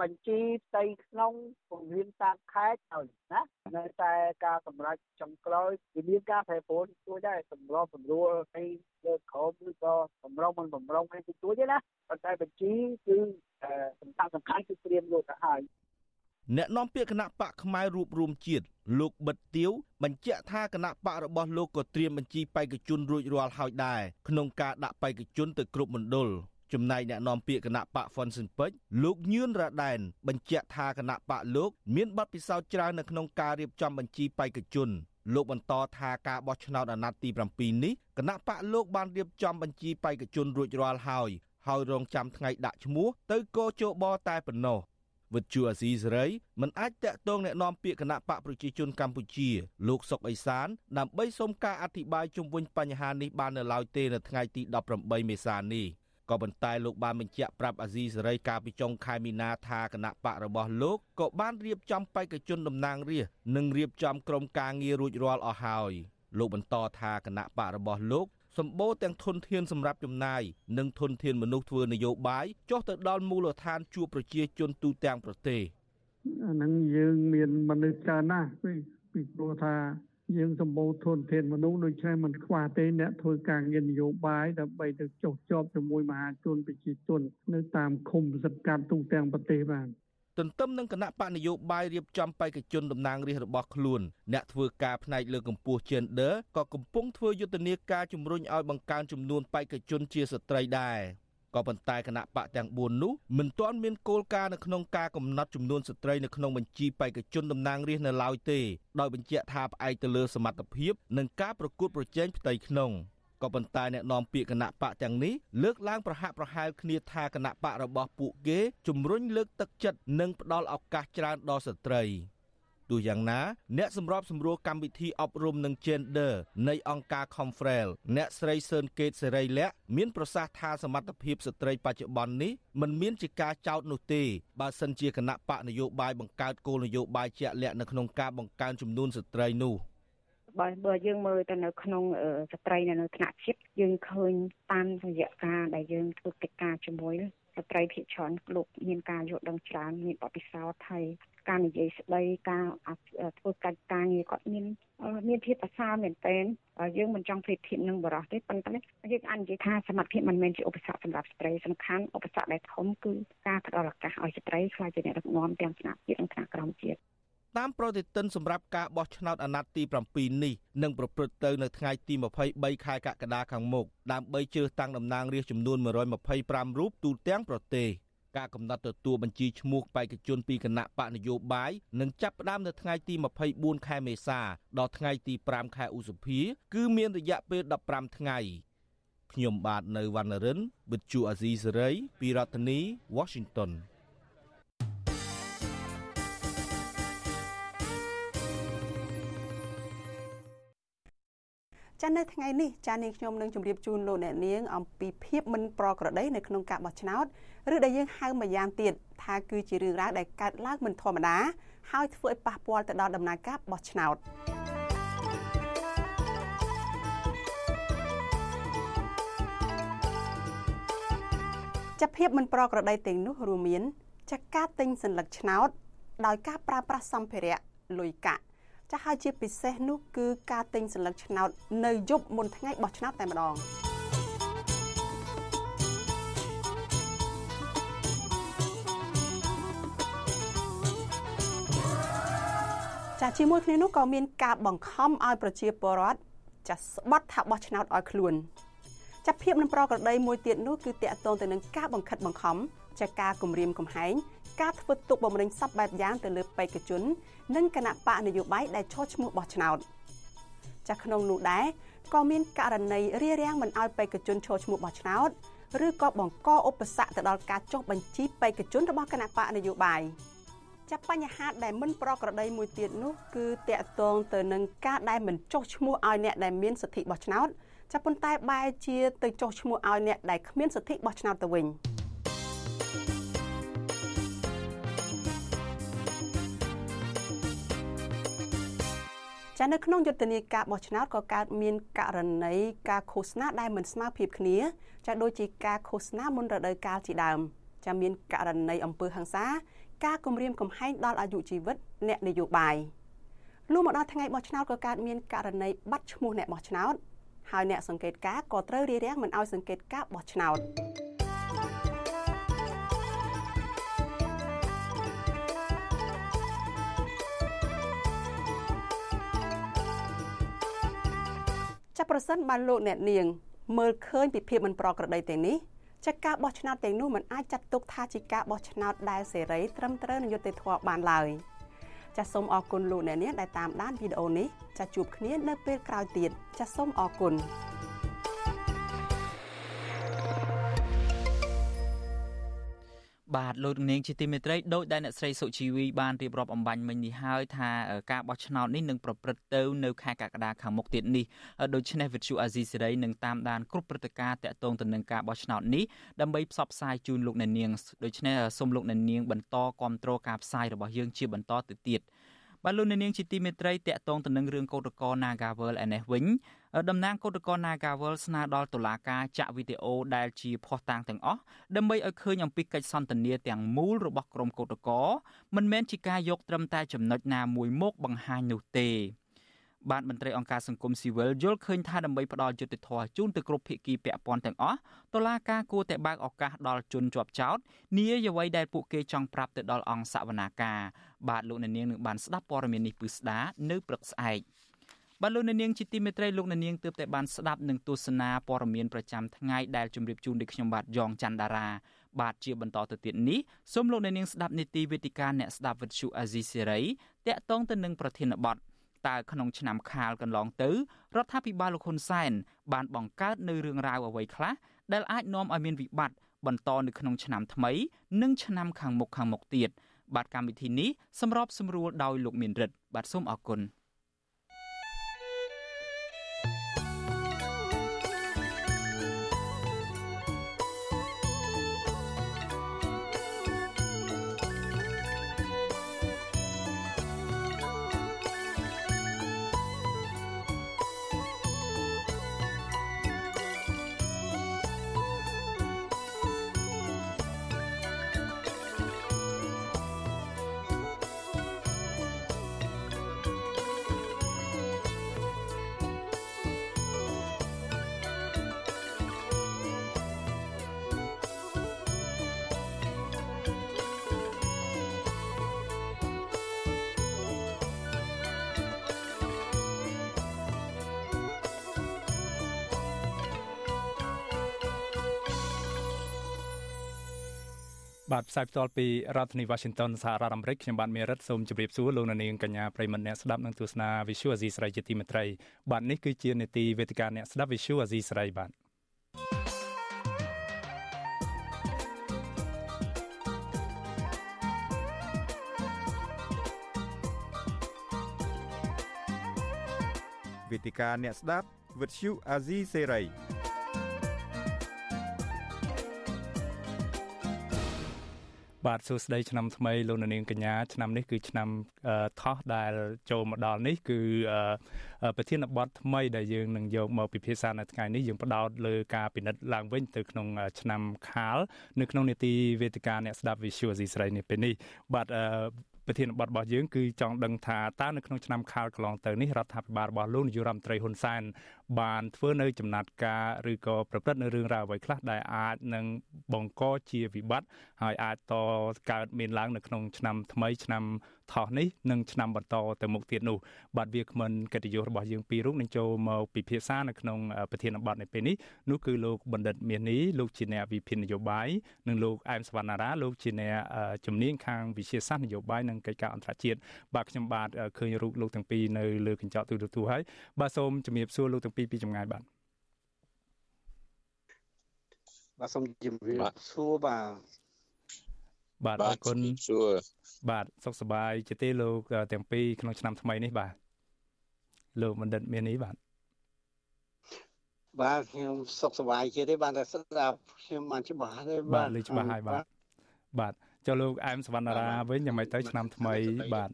បញ្ជីផ្ទៃក្នុងពង្រៀនតាមខេត្តហើយណានៅតែការសម្រេចចុងក្រោយវាមានការប្រែប្រួលជួយដែរសម្របសម្រួលពីលើក្រមឬក៏សម្រុងមិនសម្រុងឯតិចតួចទេណាប៉ុន្តែបញ្ជីគឺសំខាន់សំខាន់គឺត្រៀមយកទៅហើយអ្នកនាំពាក្យគណៈបកផ្នែករួបរวมជាតិលោកបិទទៀវបញ្ជាក់ថាគណៈបករបស់លោកក៏ត្រៀមបញ្ជីបេក្ខជនរួចរាល់ហើយដែរក្នុងការដាក់បេក្ខជនទៅគ្រប់មណ្ឌល ចំណែកអ្នកនាំពាក្យគណៈបកហ្វុនស៊ិនពេជ្រលោកញឿនរ៉ាដែនបញ្ជាក់ថាគណៈបកលោកមានបទពិសោធន៍ច្រើននៅក្នុងការរៀបចំបញ្ជីបេក្ខជន លោកបន្តថាការបោះឆ្នោតអាណត្តិទី7នេះគណៈបកលោកបានរៀបចំបញ្ជីបេក្ខជនរួចរាល់ហើយហើយរងចាំថ្ងៃដាក់ឈ្មោះទៅកោជបតែប៉ុណ្ណោះវិទ្យុអាស៊ីសេរីមិនអាចតាក់ទងแนะនាំពាក្យគណៈបកប្រជាជនកម្ពុជា លោកសុកអេសាន ដើម្បីសូមការអធិប្បាយជុំវិញបញ្ហានេះបាននៅឡើយទេនៅថ្ងៃទី18មេសានេះ ក៏ប៉ុន្តែលោកបានបញ្ជាក់ប្រាប់អាស៊ីសេរីកាលពីចុងខែមីនាថាគណៈបករបស់លោកក៏បានរៀបចំបេក្ខជនតំណាងរាស្ត្រនិងរៀបចំក្រុមការងាររួចរាល់អស់ហើយលោកបន្តថាគណៈបករបស់លោកសម្បូរទាំងធនធានសម្រាប់ចំណាយនិងធនធានមនុស្សធ្វើនយោបាយចុះទៅដល់មូលដ្ឋានជួបប្រជាជនទូទាំងប្រទេសអាហ្នឹងយើងមានមនុស្សច្រើនណាស់ពីព្រោះថា យើងសម្បូរធនធានមនុស្សដូច្នេះមិនខ្វះទេអ្នកធ្វើការងារនយោបាយដើម្បីទៅចុះជាប់ជាមួយមហាជនប្រជាជននៅតាមឃុំសង្កាត់ទូទាំងប្រទេសបានទន្ទឹមនឹងគណៈបកនយោបាយរៀបចំបេក្ខជនតំណាងរាស្ត្ររបស់ខ្លួនអ្នកធ្វើការផ្នែកលើកកម្ពស់ gender ក៏កំពុងធ្វើយុទ្ធនាការជំរុញឲ្យបង្កើនចំនួនបេក្ខជនជាស្ត្រីដែរ ក៏ប៉ុន្តែគណៈបកទាំង4នោះមិនទាន់មានគោលការណ៍នៅក្នុងការកំណត់ចំនួនស្ត្រីនៅក្នុងបញ្ជីបេក្ខជនតំណាងរាស្ត្រនៅឡើយទេដោយបញ្ជាក់ថាផ្អែកទៅលើសមត្ថភាពនិងការប្រកួតប្រជែងផ្ទៃក្នុង។ក៏ប៉ុន្តែអ្នកនាំពាក្យគណៈបកទាំងនេះលើកឡើងប្រហាក់ប្រហែលគ្នាថាគណៈបករបស់ពួកគេជំរុញលើកទឹកចិត្តនិងផ្ដល់ឱកាសច្រើនដល់ស្ត្រី ទោះយ៉ាងណាអ្នកសម្របសម្រួលកម្មវិធីអប់រំនឹង Gender នៃអង្គការ Confrel អ្នកស្រីសឿនកេតសេរីលក្ខមានប្រសាសន៍ថាសមត្ថភាពស្ត្រីបច្ចុប្បន្ននេះមិនមានជាការចោទនោះទេបើសិនជាគណៈបកនយោបាយបង្កើតគោលនយោបាយជាក់លាក់នៅក្នុងការបង្កើនចំនួនស្ត្រីនោះ។បើបើយើងមើលទៅនៅក្នុងស្ត្រីនៅថ្នាក់ជាតិយើងឃើញតាមរយៈការដែលយើងធ្វើកិច្ចការជាមួយស្ត្រីភាគច្រើនលោកមានការយល់ដឹងច្រើនមានបទពិសោធន៍ហើយ ការនិយាយស្ដីការធ្វើកិច្ចការងារគាត់មានមានភាពប្រសើរមែនទែនយើងមិនចង់ប្រៀបធៀបនឹងបរិសុទ្ធទេប៉ុន្តែយើងអាចនិយាយថាសមត្ថភាពមិនមែនជាឧបសគ្គសម្រាប់ស្ត្រីសំខាន់ឧបសគ្គដែលធំគឺការផ្ដល់ឱកាសឲ្យស្ត្រីខ្លាចជាអ្នកដឹកនាំទាំងថ្នាក់ជាតិនិងថ្នាក់ក្រោមជាតិតាមប្រតិទិនសម្រាប់ការបោះឆ្នោតអាណត្តិទី7នេះនឹងប្រព្រឹត្តទៅនៅថ្ងៃទី23ខែកក្កដាខាងមុខដើម្បីជ្រើសតាំងតំណាងរាស្ត្រចំនួន125រូបទូទាំងប្រទេស ការកំណត់ទទួលបញ្ជីឈ្មោះបេក្ខជនពីគណៈបកនយោបាយនឹងចាប់ផ្ដើមនៅថ្ងៃទី24ខែមេសាដល់ថ្ងៃទី5ខែឧសភា គឺមានរយៈពេល15ថ្ងៃខ្ញុំបាទនៅវណ្ណរិន With Chu Azizi Saray ពីរដ្ឋធានី Washington ចានៅថ្ងៃនេះចានាងខ្ញុំនឹងជម្រាបជូនលោកអ្នកនាងអំពីភាពមិនប្រក្រតីនៅក្នុងការបោះឆ្នោត ឬដែលយើងហៅម្យ៉ាងទៀតថាគឺជារឿងរ៉ាវដែលកើតឡើងមិនធម្មតាហើយធ្វើឲ្យប៉ះពាល់ទៅដល់ដំណើរការបោះឆ្នោតចាភាពមិនប្រក្រតីទាំងនោះរួមមានចាការទិញសัญลักษณ์ឆ្នោតដោយការប្រើប្រាស់សម្ភារៈលុយកាក់ចាស់ហើយជាពិសេសនោះគឺការទិញសัญลักษณ์ឆ្នោតនៅយប់មុនថ្ងៃបោះឆ្នោតតែម្ដង ចាជាមួយគ្នានោះក៏មានការបង្ខំឲ្យប្រជាពលរដ្ឋចាស្បត់ថាបោះឆ្នោតឲ្យខ្លួនចាប់ភាពនឹងប្រក្រតីមួយទៀតនោះគឺតាក់ទងទៅនឹងការបង្ខិតបង្ខំចាការគម្រាមកំហែងការធ្វើទុកបុកម្នេញសពបែបយ៉ាងទៅលើបេក្ខជន និងគណៈបកនយោបាយដែលឈរឈ្មោះបោះឆ្នោតចាស់ក្នុងនោះដែរក៏មានករណីរារាំងមិនឲ្យបេក្ខជនឈរឈ្មោះបោះឆ្នោតឬក៏បង្កឧបសគ្គទៅដល់ការចុះបញ្ជីបេក្ខជនរបស់គណៈបកនយោបាយ ចាប់បញ្ហាដែលមិនប្រក្រតីមួយទៀតនោះគឺតកតងទៅនឹងការដែលមិនចុះឈ្មោះឲ្យអ្នកដែលមានសិទ្ធិបោះឆ្នោតចាប់ប៉ុន្តែបែរជាទៅចុះឈ្មោះឲ្យអ្នកដែលគ្មានសិទ្ធិបោះឆ្នោតទៅវិញ។ចានៅក្នុងយុទ្ធនាការបោះឆ្នោតក៏កើតមានករណីការឃោសនាដែលមិនស្មើភាពគ្នាចាដូចជាការឃោសនាមុនរដូវកាលជាដើមចាមានករណីអំពើហិង្សា ការគំរាមកំហែងដល់អាយុជីវិតអ្នកនយោបាយលុះមកដល់ថ្ងៃបោះឆ្នោតក៏កើតមានករណីបាត់ឈ្មោះអ្នកបោះឆ្នោតហើយអ្នកសង្កេតការក៏ត្រូវរារាំងមិនឲ្យសង្កេតការបោះឆ្នោតចាប្រសិនបើលោកអ្នកនាងមើលឃើញពីភាពមិនប្រក្រតីទាំងនេះ ចាការបោះឆ្នោតទាំងនោះមិនអាចចាត់ទុកថាជាការបោះឆ្នោតដែលសេរីត្រឹមត្រូវនឹងយុត្តិធម៌បានឡើយចាសសូមអរគុណលោកអ្នកនាងដែលតាមដានវីដេអូនេះចាសជួបគ្នានៅពេលក្រោយទៀតចាសសូមអរគុណ បាទលោកនាងជាទីមេត្រីដោយដែលអ្នកស្រីសុជីវីបានរៀបរាប់អំបញ្ញមិញនេះហើយថាការបោះឆ្នោតនេះនឹងប្រព្រឹត្តទៅនៅខែកក្កដាខាងមុខទៀតនេះដូច្នេះវិទ្យុអាស៊ីសេរីនឹងតាមដានគ្រប់ព្រឹត្តិការណ៍តាក់ទងទៅនឹងការបោះឆ្នោតនេះដើម្បីផ្សព្វផ្សាយជូនលោកអ្នកនាងដូច្នេះសូមលោកអ្នកនាងបន្តគ្រប់គ្រងការផ្សាយរបស់យើងជាបន្តទៅទៀតបាទលោកនាងជាទីមេត្រីតកតងទៅនឹងរឿងកោតក្រ Nagawal ឯនេះវិញ តំណាងកោតក្រ Nagawal ស្នើដល់តុលាការចាក់វីដេអូដែលជាភស្តុតាងទាំងអស់ដើម្បីឲ្យឃើញអំពីកិច្ចសន្ទនាទាំងមូលរបស់ក្រុមកោតក្រមិនមែនជាការយកត្រឹមតែចំណុចណាមួយមកបង្ហាញនោះទេបានមន្ត្រីអង្គការសង្គមស៊ីវិលយល់ឃើញថាដើម្បីផ្ដល់យុត្តិធម៌ជូនទៅគ្រប់ភាគីពាក់ព័ន្ធទាំងអស់តុលាការគួរតែបើកឱកាសដល់ជនជាប់ចោតនាយអ្វីដែលពួកគេចង់ប្រាប់ទៅដល់អង្គសវនាការបាទលោកអ្នកនាងនឹងបានស្ដាប់ព័ត៌មាននេះពឹស្ដានៅព្រឹកស្អែក បាទលោកអ្នកនាងជាទីមេត្រីលោកអ្នកនាងទើបតែបានស្ដាប់នឹងទស្សនាព័ត៌មានប្រចាំថ្ងៃដែលជម្រាបជូនដោយខ្ញុំបាទយ៉ងច័ន្ទដារាបាទជាបន្តទៅទៀតនេះសូមលោកអ្នកនាងស្ដាប់នីតិវេទិកាអ្នកស្ដាប់វិទ្យុអាស៊ីសេរីតាក់ទងទៅនឹងប្រធានបទតើក្នុងឆ្នាំខាលកន្លងទៅរដ្ឋាភិបាលលោកហ៊ុនសែនបានបង្កើតនៅរឿងរ៉ាវអ្វីខ្លះដែលអាចនាំឲ្យមានវិបត្តិបន្តនៅក្នុងឆ្នាំថ្មី និងឆ្នាំខាងមុខខាងមុខទៀតបាទកម្មវិធីនេះសម្របសម្រួលដោយលោកមានរិទ្ធបាទសូមអរគុណ ផ្សាយផ្ទាល់ពីរដ្ឋធានី Washington សហរដ្ឋអាមេរិកខ្ញុំបាទមេរិតសូមជម្រាបសួរលោកនាងកញ្ញាប្រិមត្តអ្នកស្ដាប់និងទស្សនា Visual Asia ស្រីជាទីមេត្រីបាទនេះគឺជានេតិវេទិកាអ្នកស្ដាប់ Visual Asia ស្រីបាទវេទិកាអ្នកស្ដាប់ Visual Asia សេរី បាទសួស្តីឆ្នាំថ្មីលោកនាងកញ្ញាឆ្នាំនេះគឺឆ្នាំថោះដែលចូលមកដល់នេះគឺប្រធានបទថ្មីដែលយើងនឹងយកមកពិភាក្សានៅថ្ងៃនេះយើងផ្ដោតលើការពិនិត្យឡើងវិញទៅក្នុងឆ្នាំខាលនៅក្នុងនីតិវេទិកាអ្នកស្ដាប់ Visual ស៊ីស្រីនេះពេលនេះបាទ ប្រធានបទរបស់យើងគឺចង់ដឹងថាតើនៅក្នុងឆ្នាំខាលកន្លងទៅនេះរដ្ឋាភិបាលរបស់លោកនាយរដ្ឋមន្ត្រីហ៊ុនសែនបានធ្វើនៅចំណាត់ការឬក៏ប្រព្រឹត្តនៅរឿងរ៉ាវអ្វីខ្លះដែលអាចនឹងបង្កជាវិបត្តិហើយអាចតកើតមានឡើងនៅក្នុងឆ្នាំថ្មីឆ្នាំ ថោះនេះនិងឆ្នាំបន្តទៅមុខទៀតនោះបាទវាគ្មិនកិត្តិយសរបស់យើងពីររូបនឹងចូលមកពិភាក្សានៅក្នុងប្រធានបទនៅពេលនេះនោះគឺលោកបណ្ឌិតមាសនេះលោកជាអ្នកវិភាគនយោបាយនិងលោកអែមសវណ្ណារាលោកជាអ្នកជំនាញខាងវិទ្យាសាស្ត្រនយោបាយនិងកិច្ចការអន្តរជាតិបាទខ្ញុំបាទឃើញរូបលោកទាំងពីរនៅលើកញ្ចក់ទូរទស្សន៍ហើយបាទសូមជំរាបសួរលោកទាំងពីរពីចម្ងាយបាទបាទសូមជំរាបសួរបាទបាទអរគុណសួរ បាទសុខសប្បាយជាទេលោកទាំងពីរក្នុងឆ្នាំថ្មីនេះបាទលោកបណ្ឌិតមាននេះបាទបាទខ្ញុំសុខសប្បាយជាទេបានតែស្ដាប់ខ្ញុំបានច្បាស់ទេបាទលើច្បាស់ហើយបាទបាទចុះលោកអែមសវណ្ណារាវិញយ៉ាងម៉េចទៅឆ្នាំថ្មីបាទ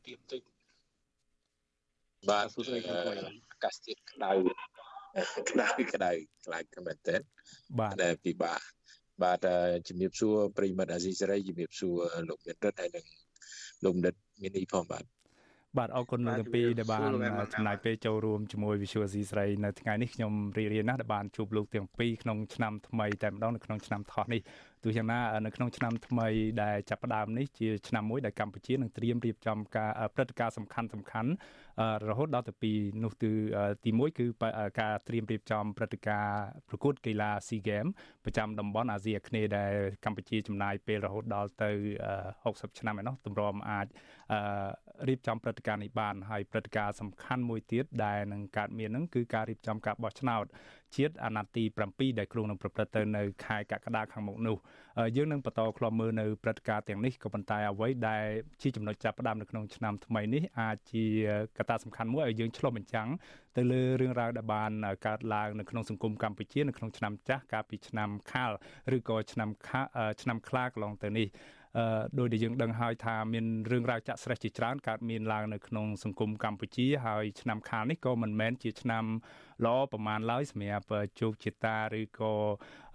បាទអាកាសធាតុក្តៅក្តៅក្តៅខ្លាំងមែនតើបាទដែលពិបាកបាទជំរាបសួរប្រិមិត្តអាស៊ីសេរីជំរាបសួរលោកមានរិទ្ធហើយនិង លោកបណ្ឌិតមាននេះផងបាទបាទអរគុណលោកទាំងពីរដែលបានចំណាយពេលចូលរួមជាមួយ Visual C ស្រីនៅថ្ងៃនេះខ្ញុំរីករាយណាស់ដែលបានជួបលោកទាំងពីរក្នុងឆ្នាំថ្មីតែម្ដងនៅក្នុងឆ្នាំថោះនេះ ទោះយ៉ាងណានៅក្នុងឆ្នាំថ្មីដែលចាប់ផ្ដើមនេះជាឆ្នាំមួយដែលកម្ពុជានឹងត្រៀមរៀបចំការព្រឹត្តិការណ៍សំខាន់សំខាន់រហូតដល់ទៅពីនោះគឺទី1គឺការត្រៀមរៀបចំព្រឹត្តិការណ៍ប្រកួតកីឡា SEA Games ប្រចាំតំបន់អាស៊ីអាគ្នេយ៍ដែលកម្ពុជាចំណាយពេលរហូតដល់ទៅ60ឆ្នាំឯណោះទម្រាំអាចរៀបចំព្រឹត្តិការណ៍នេះបានហើយព្រឹត្តិការណ៍សំខាន់មួយទៀតដែលនឹងកើតមាននឹងគឺការរៀបចំការបោះឆ្នោតជាតិអាណត្តិទី7ដែលគ្រោងនឹងប្រព្រឹត្តទៅនៅខែកក្កដាខាងមុខនោះយើងនឹងបន្តឃ្លាំមើលនៅព្រឹត្តិការណ៍ទាំងនេះក៏ប៉ុន្តែអ្វីដែលជាចំណុចចាប់ផ្ដើមនៅក្នុងឆ្នាំថ្មីនេះអាចជាកត្តាសំខាន់មួយឲ្យយើងឆ្លុះបញ្ចាំងទៅលើរឿងរ៉ាវដែលបានកើតឡើងនៅក្នុងសង្គមកម្ពុជានៅក្នុងឆ្នាំចាស់កាលពីឆ្នាំខាលឬក៏ឆ្នាំឆ្នាំខ្លាកន្លងទៅនេះអឺ ដោយដែលយើងដឹងហើយថាមានរឿងរ៉ាវចាក់ស្រេះជាច្រើនកើតមានឡើងនៅក្នុងសង្គមកម្ពុជាហើយឆ្នាំខាលនេះក៏មិនមែនជាឆ្នាំល្អប្រមាណឡើយសម្រាប់ជោគជតាឬក៏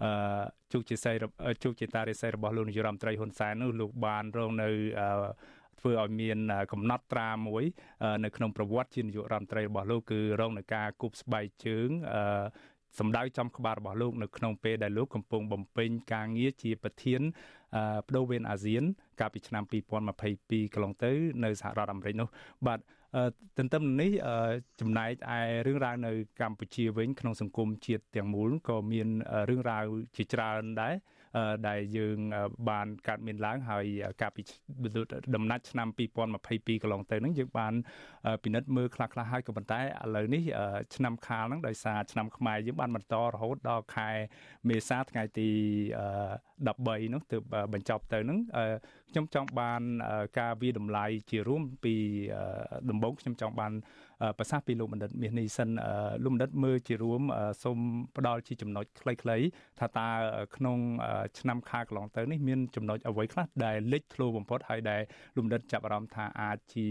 អឺជោគជ័យជោគជតារិស័យរបស់លោកនាយរដ្ឋមន្ត្រីហ៊ុនសែននោះលោកបានរងនៅអឺធ្វើឲ្យមានកំណត់ត្រាមួយនៅក្នុងប្រវត្តិជានាយករដ្ឋមន្ត្រីរបស់លោកគឺរងនឹងការគប់ស្បែកជើងអឺ សម្ដៅចំក្បាលរបស់លោកនៅក្នុងពេលដែលលោកកំពុងបំពេញការងារជាប្រធានបដូវវេនអាស៊ាន កាលពីឆ្នាំ2022កន្លងទៅ នៅសហរដ្ឋអាមេរិកនោះបាទទន្ទឹមនេះចំណែកឯរឿងរ៉ាវនៅកម្ពុជាវិញ ក្នុងសង្គមជាតិទាំងមូលក៏មានរឿងរ៉ាវជាច្រើនដែរ ដែលយើងបានកើតមានឡើងហើយកាលពីដំណាច់ឆ្នាំ2022កន្លងទៅហ្នឹងយើងបានពិនិត្យមើលខ្លះៗហើយក៏ប៉ុន្តែឥឡូវនេះឆ្នាំខាលហ្នឹងដោយសារឆ្នាំខ្មែរយើងបានបន្តរហូតដល់ខែមេសាថ្ងៃទី13នោះទើបបញ្ចប់ទៅហ្នឹងខ្ញុំចង់បានការវិតម្លៃជារួមពីដំបូងខ្ញុំចង់បាន ប្រសាសន៍ពីលោកបណ្ឌិតមាសនេះសិនលោកបណ្ឌិតមើលជារួមសូមផ្ដល់ជាចំណុចខ្លីៗថាតើក្នុង ឆ្នាំខាលកន្លងទៅនេះមានចំណុចអ្វីខ្លះដែលលេចធ្លោបំផុតហើយដែលលោកបណ្ឌិតចាប់អារម្មណ៍ថាអាចជា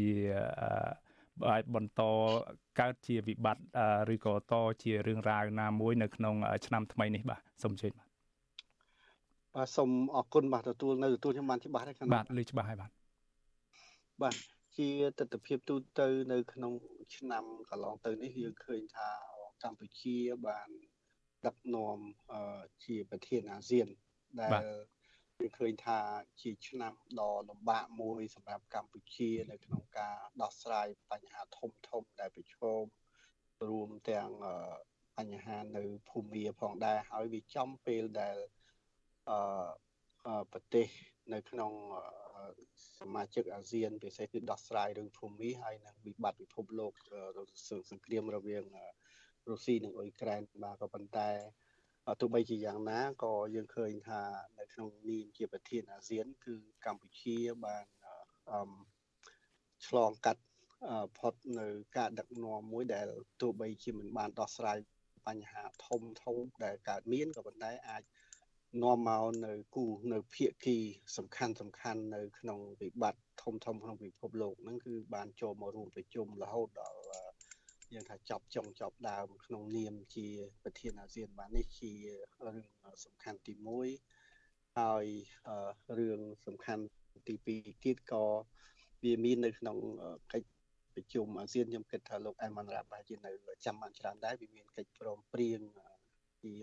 អាចបន្តកើតជាវិបត្តិឬក៏តជារឿងរ៉ាវណាមួយនៅក្នុង ឆ្នាំថ្មីនេះបាទសូមអញ្ជើញបាទបាទសូមអរគុណបាទទទួលនៅទទួលខ្ញុំបានច្បាស់ហើយខាងបាទលឺច្បាស់ហើយបាទបាទជាទស្សនវិជ្ជាទូទៅនៅក្នុង ឆ្នាំកន្លងទៅនេះយើងឃើញថាកម្ពុជាបានដឹកនាំជាប្រធានអាស៊ានដែលយើងឃើញថាជាឆ្នាំដ៏លំបាកមួយសម្រាប់កម្ពុជានៅក្នុងការដោះស្រាយបញ្ហាធំធំដែលប្រឈមរួមទាំងបញ្ហានៅភូមាផងដែរហើយវាចំពេលដែលអឺប្រទេសនៅក្នុង សមាជិកអាស៊ានពិសេសគឺដោះស្រាយរឿងភូមិហើយនិងវិបត្តិពិភពលោកសង្គ្រាមរវាងរុស្ស៊ីនិងអ៊ុយក្រែនបាទក៏ប៉ុន្តែទោះបីជាយ៉ាងណាក៏យើងឃើញថានៅក្នុងនាមជាប្រធានអាស៊ាន គឺកម្ពុជាបានអឺឆ្លងកាត់ផុតនៅការដឹកនាំមួយដែលទោះបីជាមិនបានដោះស្រាយបញ្ហាធំធំដែលកើតមានក៏ប៉ុន្តែអាច នាំមកនៅគូនៅភាគីសំខាន់សំខាន់នៅ ក្នុងវិបត្តិធំធំក្នុងពិភពលោកហ្នឹងគឺបានចូលមករួមប្រជុំរហូតដល់យើងថាចប់ចុងចប់ដើមក្នុងនាមជាប្រធានអាស៊ានបាននេះជារឿងសំខាន់ទី1ហើយរឿងសំខាន់ទី2ទៀតក៏វាមាននៅក្នុងកិច្ចប្រជុំអាស៊ានខ្ញុំគិតថាលោកអែមរ៉ាបាជានៅចាំបានច្រើនដែរវាមានកិច្ចព្រមព្រៀងជា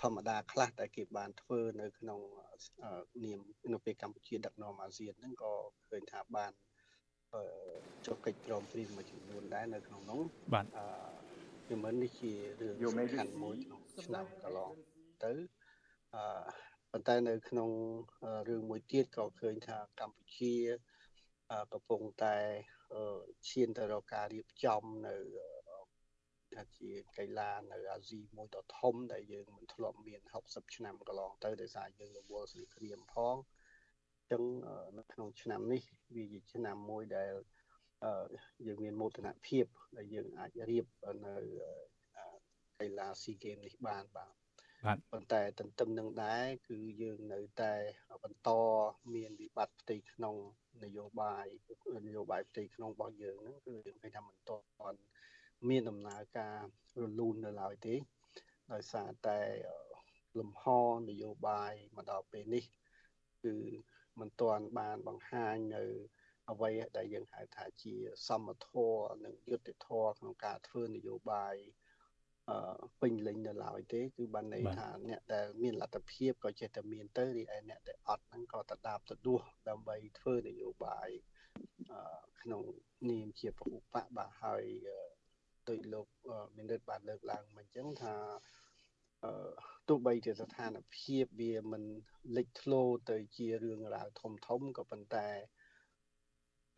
ធម្មតាខ្លះដែលគេបានធ្វើនៅក្នុងនាមនៅពេលកម្ពុជាដឹកនាំអាស៊ានហ្នឹងក៏ឃើញថាបានចុះកិច្ចព្រមព្រៀងមួយចំនួនដែរនៅក្នុងនោះបាទអឺពីមិននេះជារឿងសំខាន់មួយក្នុងឆ្នាំកន្លងទៅអឺប៉ុន្តែនៅក្នុងរឿងមួយទៀតក៏ឃើញថាកម្ពុជាកំពុងតែឈានទៅរកការរៀបចំនៅ ថាជាកីឡានៅអាស៊ីមួយដ៏ធំដែលយើងមិនធ្លាប់មាន60ឆ្នាំកន្លងទៅដោយសារយើងរវល់សង្គ្រាមផងអញ្ចឹងនៅក្នុងឆ្នាំនេះវាជាឆ្នាំមួយដែលយើងមានមោទនភាពដែលយើងអាចរៀបនៅកីឡាស៊ីហ្គេមនេះបានបាទបាទប៉ុន្តែទន្ទឹមនឹងដែរគឺយើងនៅតែបន្តមានវិបត្តិផ្ទៃក្នុងនយោបាយនយោបាយផ្ទៃក្នុងរបស់យើងហ្នឹងគឺយើងឃើញថាមិនទាន់ មានដំណើរការរលូននៅឡើយទេ ដោយសារតែលំហនយោបាយមកដល់ពេលនេះ គឺមិនទាន់បានបង្ហាញនៅអ្វីដែលយើងហៅថាជាសមធម៌និងយុត្តិធម៌ក្នុងការធ្វើនយោបាយពេញលេញនៅឡើយទេ គឺបានន័យថាអ្នកដែលមានលទ្ធភាពក៏ចេះតែមានទៅរីឯអ្នកដែលអត់ហ្នឹងក៏តដាបទៅដួសដើម្បីធ្វើនយោបាយក្នុងនាមជាពហុបកបាទហើយ ដោយលោកមានរិទ្ធបានលើកឡើងមកអញ្ចឹងថាទោះបីជាស្ថានភាពវាមិនលេចធ្លោទៅជារឿងរ៉ាវធំធំក៏ប៉ុន្តែ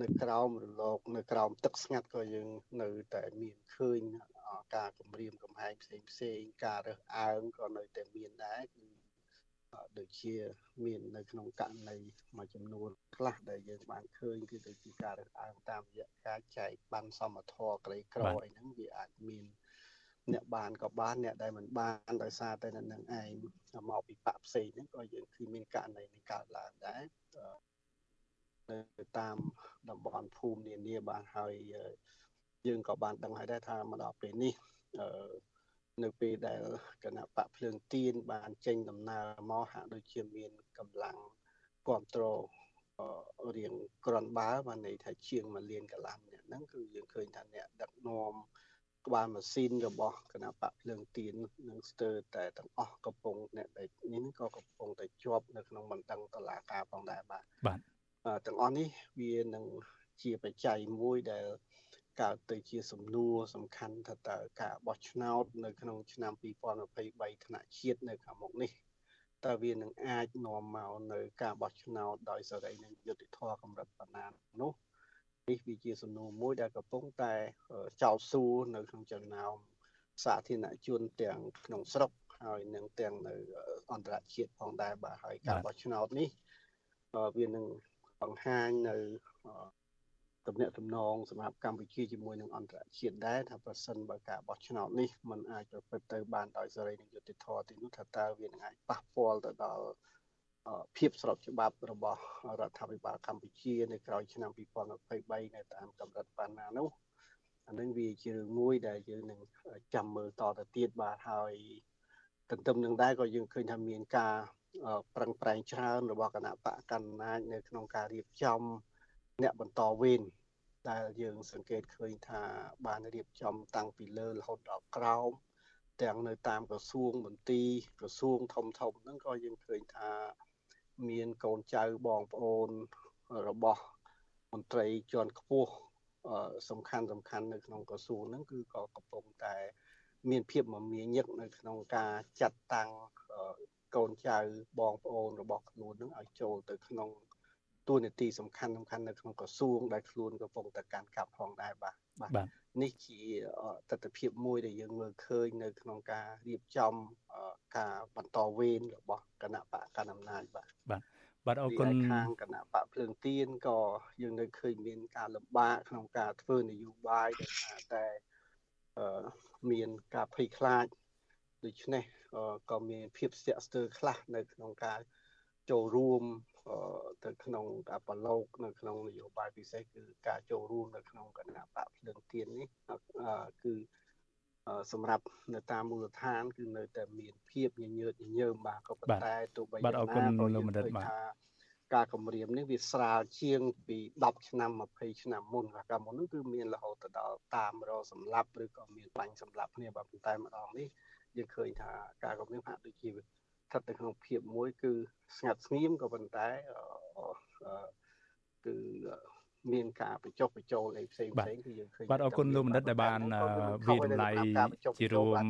នៅក្រោមរលកនៅក្រោមទឹកស្ងាត់ក៏យើងនៅតែមានឃើញការគម្រាមកំហែងផ្សេងផ្សេងការរើសអើងក៏នៅតែមានដែរគឺ ដូចជាមាននៅក្នុងករណីមួយចំនួនខ្លះដែលយើងបានឃើញគឺដូចជាការរើសអើងតាមរយៈការចែកបានសមធម៌ក្រីក្រអីហ្នឹងវាអាចមានអ្នកបានក៏បានអ្នកដែលមិនបានដោយសារតែនឹងឯងមកពីបាក់ផ្សេងហ្នឹងក៏យើងគឺមានករណីនេះកើតឡើងដែរនៅតាមតំបន់ភូមិនានាបានហើយយើងក៏បានដឹងហើយដែរថាមកដល់ពេលនេះអឺ នៅពេលដែលគណៈបកភ្លើងទៀនបានចេញដំណើរមកហាក់ដូចជាមានកម្លាំងគ្រប់គ្រងរៀងក្រាន់បើបានន័យថាជាងមួយលានកន្លះអ្នកហ្នឹងគឺយើងឃើញថាអ្នកដឹកនាំក្បាលម៉ាស៊ីនរបស់គណៈបកភ្លើងទៀននឹងស្ទើរតែទាំងអស់កំពុងអ្នកដែលនេះក៏កំពុងតែជាប់នៅក្នុងបណ្ដឹងតឡាការផងដែរបាទបាទទាំងអស់នេះវានឹងជាបច្ច័យមួយដែល កើតទៅជាសំណួរសំខាន់ថាតើការបោះឆ្នោតនៅក្នុងឆ្នាំ2023ថ្នាក់ជាតិនៅខាងមុខនេះតើវានឹងអាចនាំមកនៅការបោះឆ្នោតដោយសេរីនិងយុត្តិធម៌កម្រិតប៉ុណ្ណានោះនេះវាជាសំណួរមួយដែលកំពុងតែចោទសួរនៅក្នុងចំណោមសាធារណជនទាំងក្នុងស្រុកហើយនឹងទាំងនៅអន្តរជាតិផងដែរបាទហើយការបោះឆ្នោតនេះវានឹងបង្ហាញនៅ ទំនាក់ទំនងសម្រាប់កម្ពុជាជាមួយនឹងអន្តរជាតិដែរថាប្រសិនបើការបោះឆ្នោតនេះมันអាចប្រព្រឹត្តទៅបានដោយសេរីនិងយុត្តិធម៌ទីនោះថាតើវានឹងអាចប៉ះពាល់ទៅដល់ភាពស្របច្បាប់របស់រដ្ឋាភិបាលកម្ពុជានៅក្រោយឆ្នាំ2023នៅតាមកម្រិតប៉ុណ្ណានោះអានឹងវាជារឿងមួយដែលយើងនឹងចាំមើលតទៅទៀតបាទហើយទន្ទឹមនឹងដែរក៏យើងឃើញថាមានការប្រឹងប្រែងច្រើនរបស់គណៈបកកណ្ដាលនៅក្នុងការរៀបចំ អ្នកបន្តវេនដែលយើងសង្កេតឃើញថាបានរៀបចំតាំងពីលើរហូតដល់ក្រោមទាំងនៅតាមក្រសួងមន្ទីរក្រសួងធំធំហ្នឹងក៏យើងឃើញថាមានកូនចៅបងប្អូនរបស់មន្ត្រីជាន់ខ្ពស់សំខាន់សំខាន់នៅក្នុងក្រសួងហ្នឹងគឺក៏កំពុងតែ មានភាពមមាញឹកនៅក្នុងការចាត់តាំងកូនចៅបងប្អូនរបស់ខ្លួននឹងឲ្យចូលទៅក្នុង តួនាទីសំខាន់សំខាន់នៅក្នុងក្រសួងដែលខ្លួនកំពុងតែកាន់កាប់ផងដែរបាទបាទនេះជាទស្សនវិជ្ជាមួយ ដែលយើងមើលឃើញនៅក្នុងការរៀបចំការបន្តវេនរបស់គណៈបកកណ្ដាលអំណាចបាទបាទបាទអរគុណខាងគណៈបកភ្លើងទៀនក៏យើងនៅឃើញមានការលំបាកក្នុងការធ្វើនយោបាយដែលថាតែមានការភ័យខ្លាចដូច្នេះក៏មានភាពស្ទាក់ស្ទើរខ្លះនៅក្នុងការចូលរួម ទៅក្នុងការបឡោកនៅក្នុងនយោបាយពិសេសគឺការចូលរួមនៅក្នុងគណៈបកភ្លើងទៀននេះគឺសម្រាប់នៅតាមមូលដ្ឋាន គឺនៅតែមានភាពញញើតញញើមបាទក៏ប៉ុន្តែទោះបីយ៉ាងណាក៏យើងឃើញថាការគម្រាមនេះវាស្រាលជាងពី10ឆ្នាំ20ឆ្នាំមុនកាលមុននោះគឺមានរហូតដល់តាមរសម្លាប់ឬក៏មានបាញ់សម្លាប់គ្នាបាទប៉ុន្តែម្ដងនេះយើងឃើញថាការគម្រាមហាក់ដូចជា ស្ថិតនៅក្នុងភាពមួយគឺស្ងាត់ស្ងៀមក៏ប៉ុន្តែគឺមានការបញ្ចុះបញ្ចូលអីផ្សេងផ្សេងគឺយើងឃើញបាទអរគុណលោកមនិតដែលបានវិតម្លៃជារួម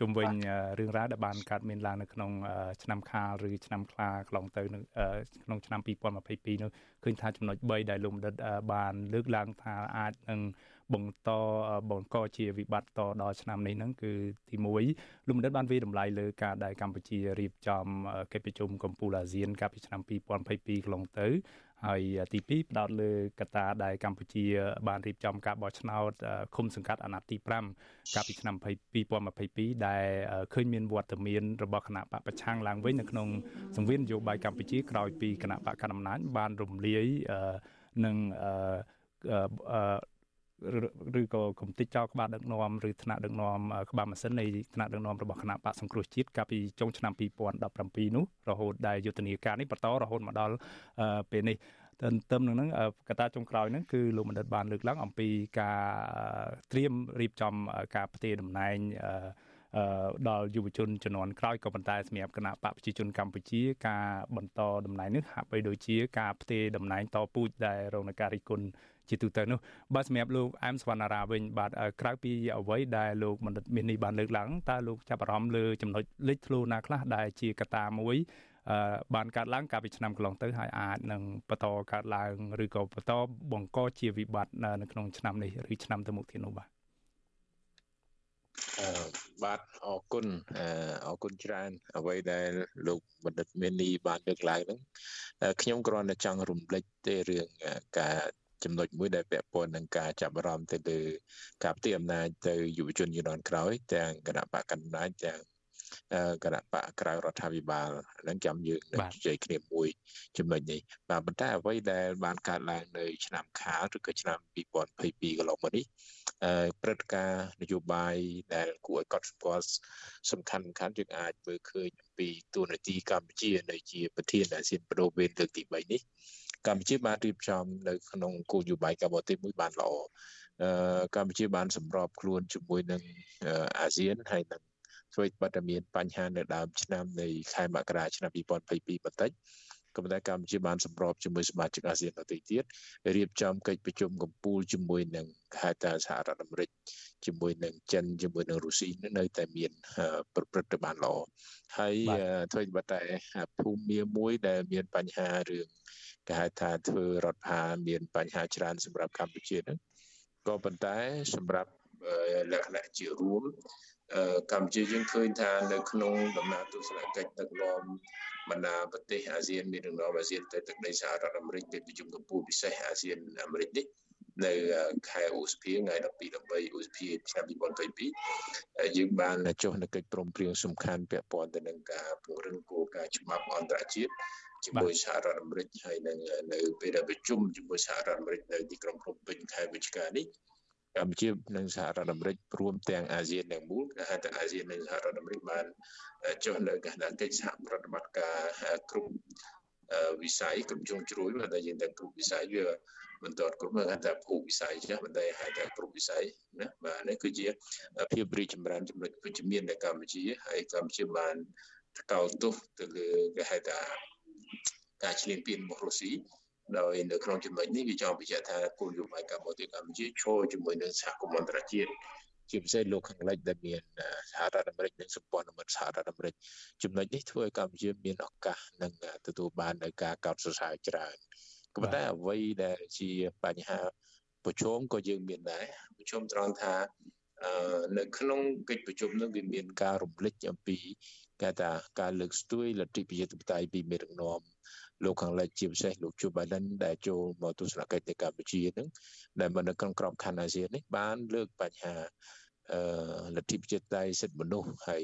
ជំវិញរឿងរ៉ាវដែលបានកើតមានឡើងនៅក្នុងឆ្នាំខាលឬឆ្នាំខ្លាកន្លងទៅក្នុងឆ្នាំ2022នោះឃើញថាចំណុច3ដែលលោកមនិតបានលើកឡើងថាអាចនឹង បន្តបង្កជាវិបត្តិតដល់ឆ្នាំនេះហ្នឹងគឺទី1លោកមនិតបានវិតម្លៃលើការដែលកម្ពុជារៀបចំកិច្ចប្រជុំកំពូលអាស៊ានកាលពីឆ្នាំ2022កន្លងទៅហើយទី2ផ្ដោតលើកត្តាដែលកម្ពុជាបានរៀបចំការបោះឆ្នោតឃុំសង្កាត់អាណត្តិទី5កាលពីឆ្នាំ2022ដែលឃើញមានវត្តមានរបស់គណៈបកប្រឆាំងឡើងវិញនៅក្នុងសង្វៀននយោបាយកម្ពុជាក្រោយពីគណៈបកកណ្ដាលអំណាចបានរំលាយនឹង ឬក៏គំតិចចោលក្បាលដឹកនាំឬថ្នាក់ដឹកនាំក្បាលម៉ាស៊ីននៃថ្នាក់ដឹកនាំរបស់គណៈបកសង្គ្រោះជាតិកាលពីចុងឆ្នាំ2017នោះរហូតដែលយុទ្ធនាការនេះបន្តរហូតមកដល់ពេលនេះទន្ទឹមនឹងហ្នឹងកត្តាចុងក្រោយហ្នឹងគឺលោកបណ្ឌិតបានលើកឡើងអំពីការត្រៀមរៀបចំការផ្ទេរតំណែងដល់យុវជនជំនាន់ក្រោយក៏ប៉ុន្តែសម្រាប់គណៈបកប្រជាជនកម្ពុជា ការបន្តតំណែងនេះហាក់បីដូចជាការផ្ទេរតំណែងតពូជដែលរងនឹងការរិះគន់ ជាទូទៅនោះបាទសម្រាប់លោកអែមសវណ្ណារាវិញបាទក្រៅពីអ្វីដែលលោកបណ្ឌិតមាននេះបានលើកឡើងតើលោកចាប់អារម្មណ៍លើចំណុចលេចធ្លោណាខ្លះដែលជាកត្តាមួយបានកើតឡើងកាលពីឆ្នាំកន្លងទៅហើយអាចនឹងបន្តកើតឡើងឬក៏បន្តបង្កជាវិបត្តិនៅក្នុងឆ្នាំនេះឬឆ្នាំទៅមុខទៀតនោះបាទអឺបាទអរគុណអរគុណច្រើន អ្វីដែលលោកបណ្ឌិតមាននីបានលើកឡើងហ្នឹងខ្ញុំគ្រាន់តែចង់រំលេចទេរឿងការ ចំណុចមួយដែលពាក់ព័ន្ធនឹងការចាប់អារម្មណ៍ទៅលើការផ្ទេរអំណាចទៅយុវជនជំនាន់ក្រោយ ទាំងគណៈបកកណ្ដាលទាំងគណៈបកក្រៅរដ្ឋាភិបាលនឹងចាំយើងនឹងជជែកគ្នាមួយចំណុចនេះបាទប៉ុន្តែអ្វីដែលបានកើតឡើងនៅឆ្នាំខាលឬក៏ឆ្នាំ2022កន្លងមកនេះព្រឹត្តិការណ៍នយោបាយដែលគួរឲ្យកត់សម្គាល់សំខាន់សំខាន់យើងអាចមើលឃើញអំពីទូនាទីកម្ពុជានៅជាប្រធានអាស៊ានប្រូវេនលើកទី3នេះ កម្ពុជាបានរៀបចំនៅក្នុងគោលនយោបាយការបរទេសមួយបានល្អអឺកម្ពុជាបានសម្របខ្លួនជាមួយនឹងអាស៊ានហើយនឹងធ្វើបាត់មានបញ្ហានៅដើមឆ្នាំនៃខែមករាឆ្នាំ2022បន្តិច ក៏ប៉ុន្តែកម្ពុជាបានសម្របជាមួយសមាជិកអាស៊ានដទៃទៀតរៀបចំកិច្ចប្រជុំកំពូលជាមួយនឹងខេត្តសហរដ្ឋអាមេរិកជាមួយនឹងចិនជាមួយនឹងរុស្ស៊ីនៅតែមានប្រព្រឹត្តទៅបានល្អហើយធ្វើបាត់តែភូមិមួយដែលមានបញ្ហារឿងគេហៅថាធ្វើរដ្ឋាមានបញ្ហាច្រើនសម្រាប់កម្ពុជាហ្នឹងក៏ប៉ុន្តែសម្រាប់លក្ខណៈជារួមកម្ពុជាយើងឃើញថានៅក្នុងដំណើរទស្សនកិច្ចដឹកនាំ បណ្ដាប្រទេសអាស៊ានមានដំណើរអាស៊ានទៅទឹកដីសហរដ្ឋអាមេរិកទៅប្រជុំកំពូលពិសេសអាស៊ានអាមេរិកនេះនៅខែឧសភាថ្ងៃ12 13ឧសភាឆ្នាំ2022យើងបានចុះនៅកិច្ចព្រមព្រៀងសំខាន់ពាក់ព័ន្ធទៅនឹងការពង្រឹងគោលការណ៍ច្បាប់អន្តរជាតិជាមួយសហរដ្ឋអាមេរិកហើយនឹងនៅពេលដែលប្រជុំជាមួយសហរដ្ឋអាមេរិកនៅទីក្រុងភ្នំពេញខែវិច្ឆិកានេះ កម្ពុជានិងសហរដ្ឋអាមេរិករួមទាំងអាស៊ានទាំងមូលគេហៅថាអាស៊ាននិងសហរដ្ឋអាមេរិកបានចុះនៅគណៈកិច្ចសហប្រតិបត្តិការគ្រប់វិស័យគ្រប់ជ្រុងជ្រោយដែលយើងទាំងគ្រប់វិស័យវាមិនតតគ្រប់ហៅថាភូវិស័យចាស់មិនតែហៅថាគ្រប់វិស័យណាបាទនេះគឺជាភាពរីចម្រើនចំណុចវិជ្ជមាននៅកម្ពុជាហើយកម្ពុជាបានកោតទោសទៅលើគេហៅថាការឈ្លានពានរបស់រុស្ស៊ី ដោយនៅក្នុងចំណុចនេះវាចង់បញ្ជាក់ថាគោលនយោបាយកម្ពុជាកម្ពុជាឈរជាមួយនឹងសហគមន៍អន្តរជាតិជាពិសេសលោកខាងលិចដែលមានសហរដ្ឋអាមេរិកនិងសម្ព័ន្ធមិត្តសហរដ្ឋអាមេរិកចំណុចនេះធ្វើឲ្យកម្ពុជាមានឱកាសនឹងទទួលបាននៅការកោតសរសើរច្រើនក៏ប៉ុន្តែអ្វីដែលជាបញ្ហាប្រឈមក៏យើងមានដែរប្រឈមត្រង់ថានៅក្នុងកិច្ចប្រជុំនោះវាមានការរំលេចអំពីគេថាការលើកស្ទួយលទ្ធិប្រជាធិបតេយ្យពីមេដឹកនាំ លោកខាងលិចជាពិសេសលោកជូបៃដិនដែលចូលមកទស្សនកិច្ចនៅកម្ពុជានឹងដែលមកនៅក្នុងក្របខ័ណ្ឌអាស៊ាននេះបានលើកបញ្ហាអឺលទ្ធិប្រជាធិបតេយ្យសិទ្ធិមនុស្សហើយ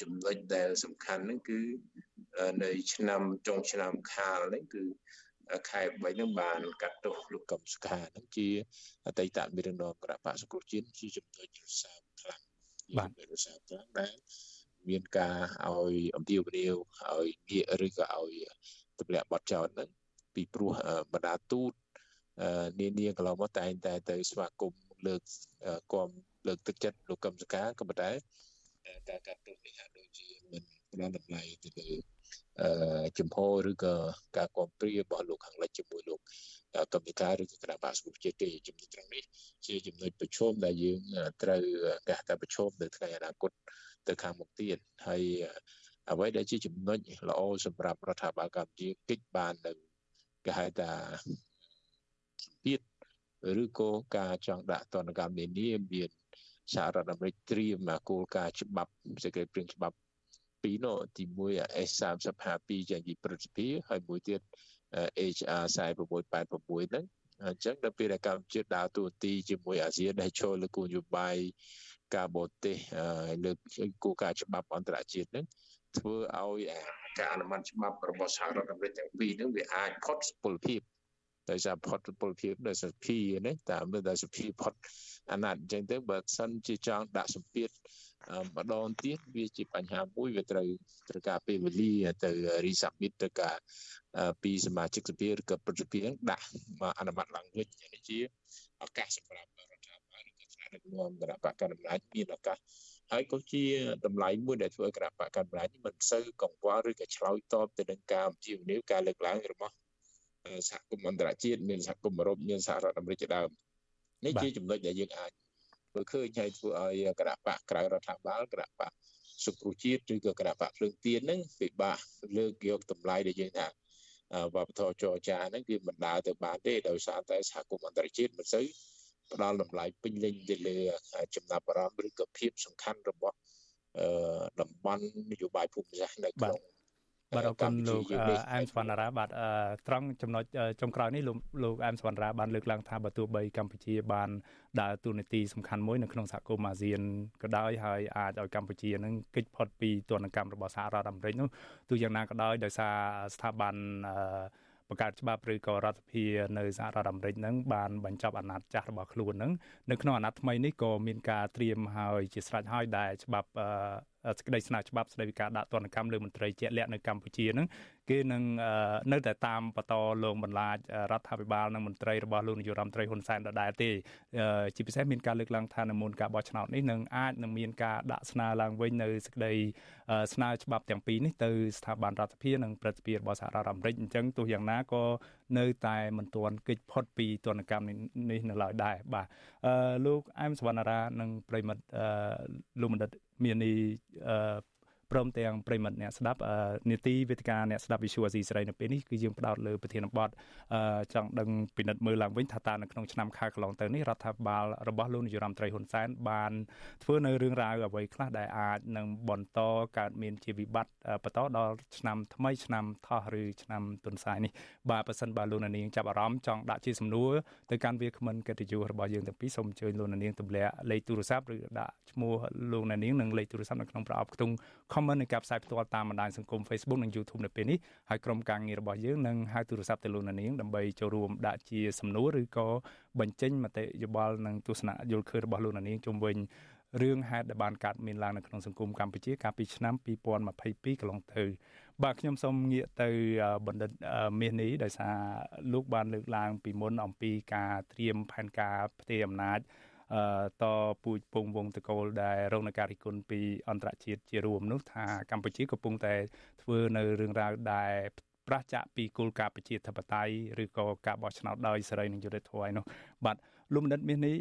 ចំណុចដែលសំខាន់ហ្នឹងគឺនៅឆ្នាំចុងឆ្នាំខាលហ្នឹងគឺខែ3ហ្នឹងបានកាត់ទោសលោកកឹមសុខាហ្នឹងជាអតីតមេដឹកនាំគណៈបក្សសង្គ្រោះជាតិជាចំណុចរសាខ្លាំងបាទរសាខ្លាំងដែល មានការឲ្យអំពាវនាវឲ្យងាកឬក៏ឲ្យទម្លាក់បទចោលហ្នឹងពីព្រោះបណ្ដាទូតនានាកន្លងមកតែងតែទៅស្វាគមន៍លើកគំលើកទឹកចិត្តលោកកឹមសុខាក៏ប៉ុន្តែការកាត់ទោសនេះហាក់ដូចជាមិនផ្ដល់តម្លៃទៅលើអឺចំហឬក៏ការគ្រប់ព្រារបស់លោកខាងលិចជាមួយលោកកម្មវិការឬក៏គណៈបាសគុជាតិទេចំណុចត្រង់នេះជាចំណុចប្រឈមដែលយើងត្រូវកះតែប្រឈមនៅថ្ងៃអនាគត ទៅខាងមុខទៀតហើយអ្វីដែលជាចំណុចល្អសម្រាប់រដ្ឋាភិបាលកម្ពុជាគិតបាននៅគេហៅថាសម្ពាធឬក៏ការចង់ដាក់ទណ្ឌកម្មនានាមានសហរដ្ឋអាមេរិកត្រៀមគោលការណ៍ច្បាប់សេចក្តីព្រាងច្បាប់ពីរនោះទី1 S3052 ចេញពីព្រឹទ្ធសភាហើយមួយទៀត HR 4686ហ្នឹងអញ្ចឹងដល់ពេលដែលកម្ពុជាដើរតួនាទីជាមួយអាស៊ានដែលចូលលើគោលនយោបាយ ការបរទេសលើកគោលការណ៍ច្បាប់អន្តរជាតិហ្នឹងធ្វើឲ្យការអនុម័តច្បាប់របស់សហរដ្ឋអាមេរិកទាំងពីរហ្នឹងវាអាចផុតសុពលភាពដោយសារផុតសុពលភាពដោយសភានេះតាមដោយសភាផុតអាណត្តិអញ្ចឹងទៅបើសិនជាចង់ដាក់សម្ពាធម្ដងទៀតវាជាបញ្ហាមួយវាត្រូវត្រូវការពេលវេលាទៅ resubmit ទៅការពីសមាជិកសភាឬក៏ប្រតិភិងដាក់មកអនុម័តឡើងវិញនេះជាឱកាសសម្រាប់ ដឹកនាំគណៈបកកណ្ដាលអំណាចមានឱកាសហើយក៏ជាតម្លៃមួយដែលធ្វើឲ្យគណៈបកកណ្ដាលអំណាចមិនសូវកង្វល់ឬក៏ឆ្លើយតបទៅនឹងការអំពាវនាវការលើកឡើងរបស់សហគមន៍អន្តរជាតិមានសហគមន៍អឺរ៉ុបមានសហរដ្ឋអាមេរិកជាដើមនេះជាចំណុចដែលយើងអាចធ្វើឃើញហើយធ្វើឲ្យគណៈបកក្រៅរដ្ឋាភិបាលគណៈបកសុខជាតិឬក៏គណៈបកភ្លើងទៀនហ្នឹងពិបាកលើកយកតម្លៃដែលយើងថាវប្បធម៌ចរចាហ្នឹងវាមិនដើរទៅបានទេដោយសារតែសហគមន៍អន្តរជាតិមិនសូវ ផ្ដល់តម្លៃពេញលេញទៅលើចំណាប់អារម្មណ៍ឬក៏ភាពសំខាន់របស់តំបន់នយោបាយភូមិសាស្ត្រនៅក្នុងបាទអរគុណលោកអែមសវណ្ណារាបាទត្រង់ចំណុចចុងក្រោយនេះលោកលោកអែមសវណ្ណារាបានលើកឡើងថាបើទោះបីកម្ពុជាបានដើរតួនាទីសំខាន់មួយនៅក្នុងសហគមន៍អាស៊ានក៏ដោយហើយអាចឲ្យកម្ពុជានឹងគេចផុតពីទណ្ឌកម្មរបស់សហរដ្ឋអាមេរិកនោះទោះយ៉ាងណាក៏ដោយដោយសារស្ថាប័ន បង្កើតច្បាប់ឬក៏រដ្ឋសភានៅសហរដ្ឋអាមេរិកហ្នឹងបានបញ្ចប់អាណត្តិចាស់របស់ខ្លួនហ្នឹងនៅក្នុងអាណត្តិថ្មីនេះក៏មានការត្រៀមហើយជាស្រេចហើយដែលច្បាប់ សេចក្តីស្នើច្បាប់ស្តីពីការដាក់ទណ្ឌកម្មលើមន្ត្រីជាក់លាក់នៅកម្ពុជាហ្នឹងគេនឹងនៅតែតាមបន្តលងបន្លាចរដ្ឋាភិបាលនិងមន្ត្រីរបស់លោកនាយករដ្ឋមន្ត្រីហ៊ុនសែនដដែលទេជាពិសេសមានការលើកឡើងថានៅមុនការបោះឆ្នោតនេះនឹងអាចនឹងមានការដាក់ស្នើឡើងវិញនៅសេចក្តីស្នើច្បាប់ទាំងពីរនេះទៅស្ថាប័នរដ្ឋាភិបាលនិងព្រឹទ្ធសភារបស់សហរដ្ឋអាមេរិកអញ្ចឹងទោះយ៉ាងណាក៏នៅតែមិនទាន់គេចផុតពីទណ្ឌកម្មនេះនៅឡើយដែរបាទលោកអែមសវណ្ណារានិងប្រិមិត្តលោកបណ្ឌិតមាននី ព្រមទាំងប្រិមិត្តអ្នកស្ដាប់នីតិវេទិកាអ្នកស្ដាប់ Visual Asia ស្រីនៅពេលនេះគឺយើងផ្ដោតលើប្រធានបទចង់ដឹងពិនិត្យមើលឡើងវិញថាតើនៅក្នុងឆ្នាំខែកន្លងទៅនេះរដ្ឋាភិបាលរបស់លោកនាយរដ្ឋមន្ត្រីហ៊ុនសែនបានធ្វើនៅរឿងរ៉ាវអ្វីខ្លះដែលអាចនឹងបន្តកើតមានជាវិបត្តិបន្តដល់ឆ្នាំថ្មីឆ្នាំថោះឬឆ្នាំទុនសាយនេះបាទប៉ះសិនបើលោកនាងចាប់អារម្មណ៍ចង់ដាក់ជាសំណួរទៅកាន់វាគ្មិនកិត្តិយសរបស់យើងទាំងពីរសូមអញ្ជើញលោកនាងទម្លាក់លេខទូរស័ព្ទឬដាក់ឈ្មោះលោកនាងនិងលេខទូរស័ព្ទនៅក្នុងប្រអប់ខ្ទង់ comment នៃការផ្សាយផ្ទាល់តាមបណ្ដាញសង្គម Facebook និង YouTube នៅពេលនេះហើយក្រុមការងាររបស់យើងនឹងហៅទូរស័ព្ទទៅលោកនាងដើម្បីចូលរួមដាក់ជាសំណួរឬក៏បញ្ចេញមតិយោបល់និងទស្សនៈយល់ឃើញរបស់លោកនាងជុំវិញរឿងហេតុដែលបានកើតមានឡើងនៅក្នុងសង្គមកម្ពុជាកាលពីឆ្នាំ2022កន្លងទៅបាទខ្ញុំសូមងាកទៅបណ្ឌិតមាសនេះដោយសារលោកបានលើកឡើងពីមុនអំពីការត្រៀមផែនការផ្ទេរអំណាច តពូជពងវងតកូលដែលរងនឹងការរិះគន់ពីអន្តរជាតិជារួមនោះថាកម្ពុជាកំពុងតែធ្វើនៅរឿងរ៉ាវដែលប្រឆាចពីគោលការណ៍ប្រជាធិបតេយ្យឬក៏ការបោះឆ្នោតដោយសេរីនិងយុត្តិធម៌ឯនោះបាទលោកមនិតមាសនេះ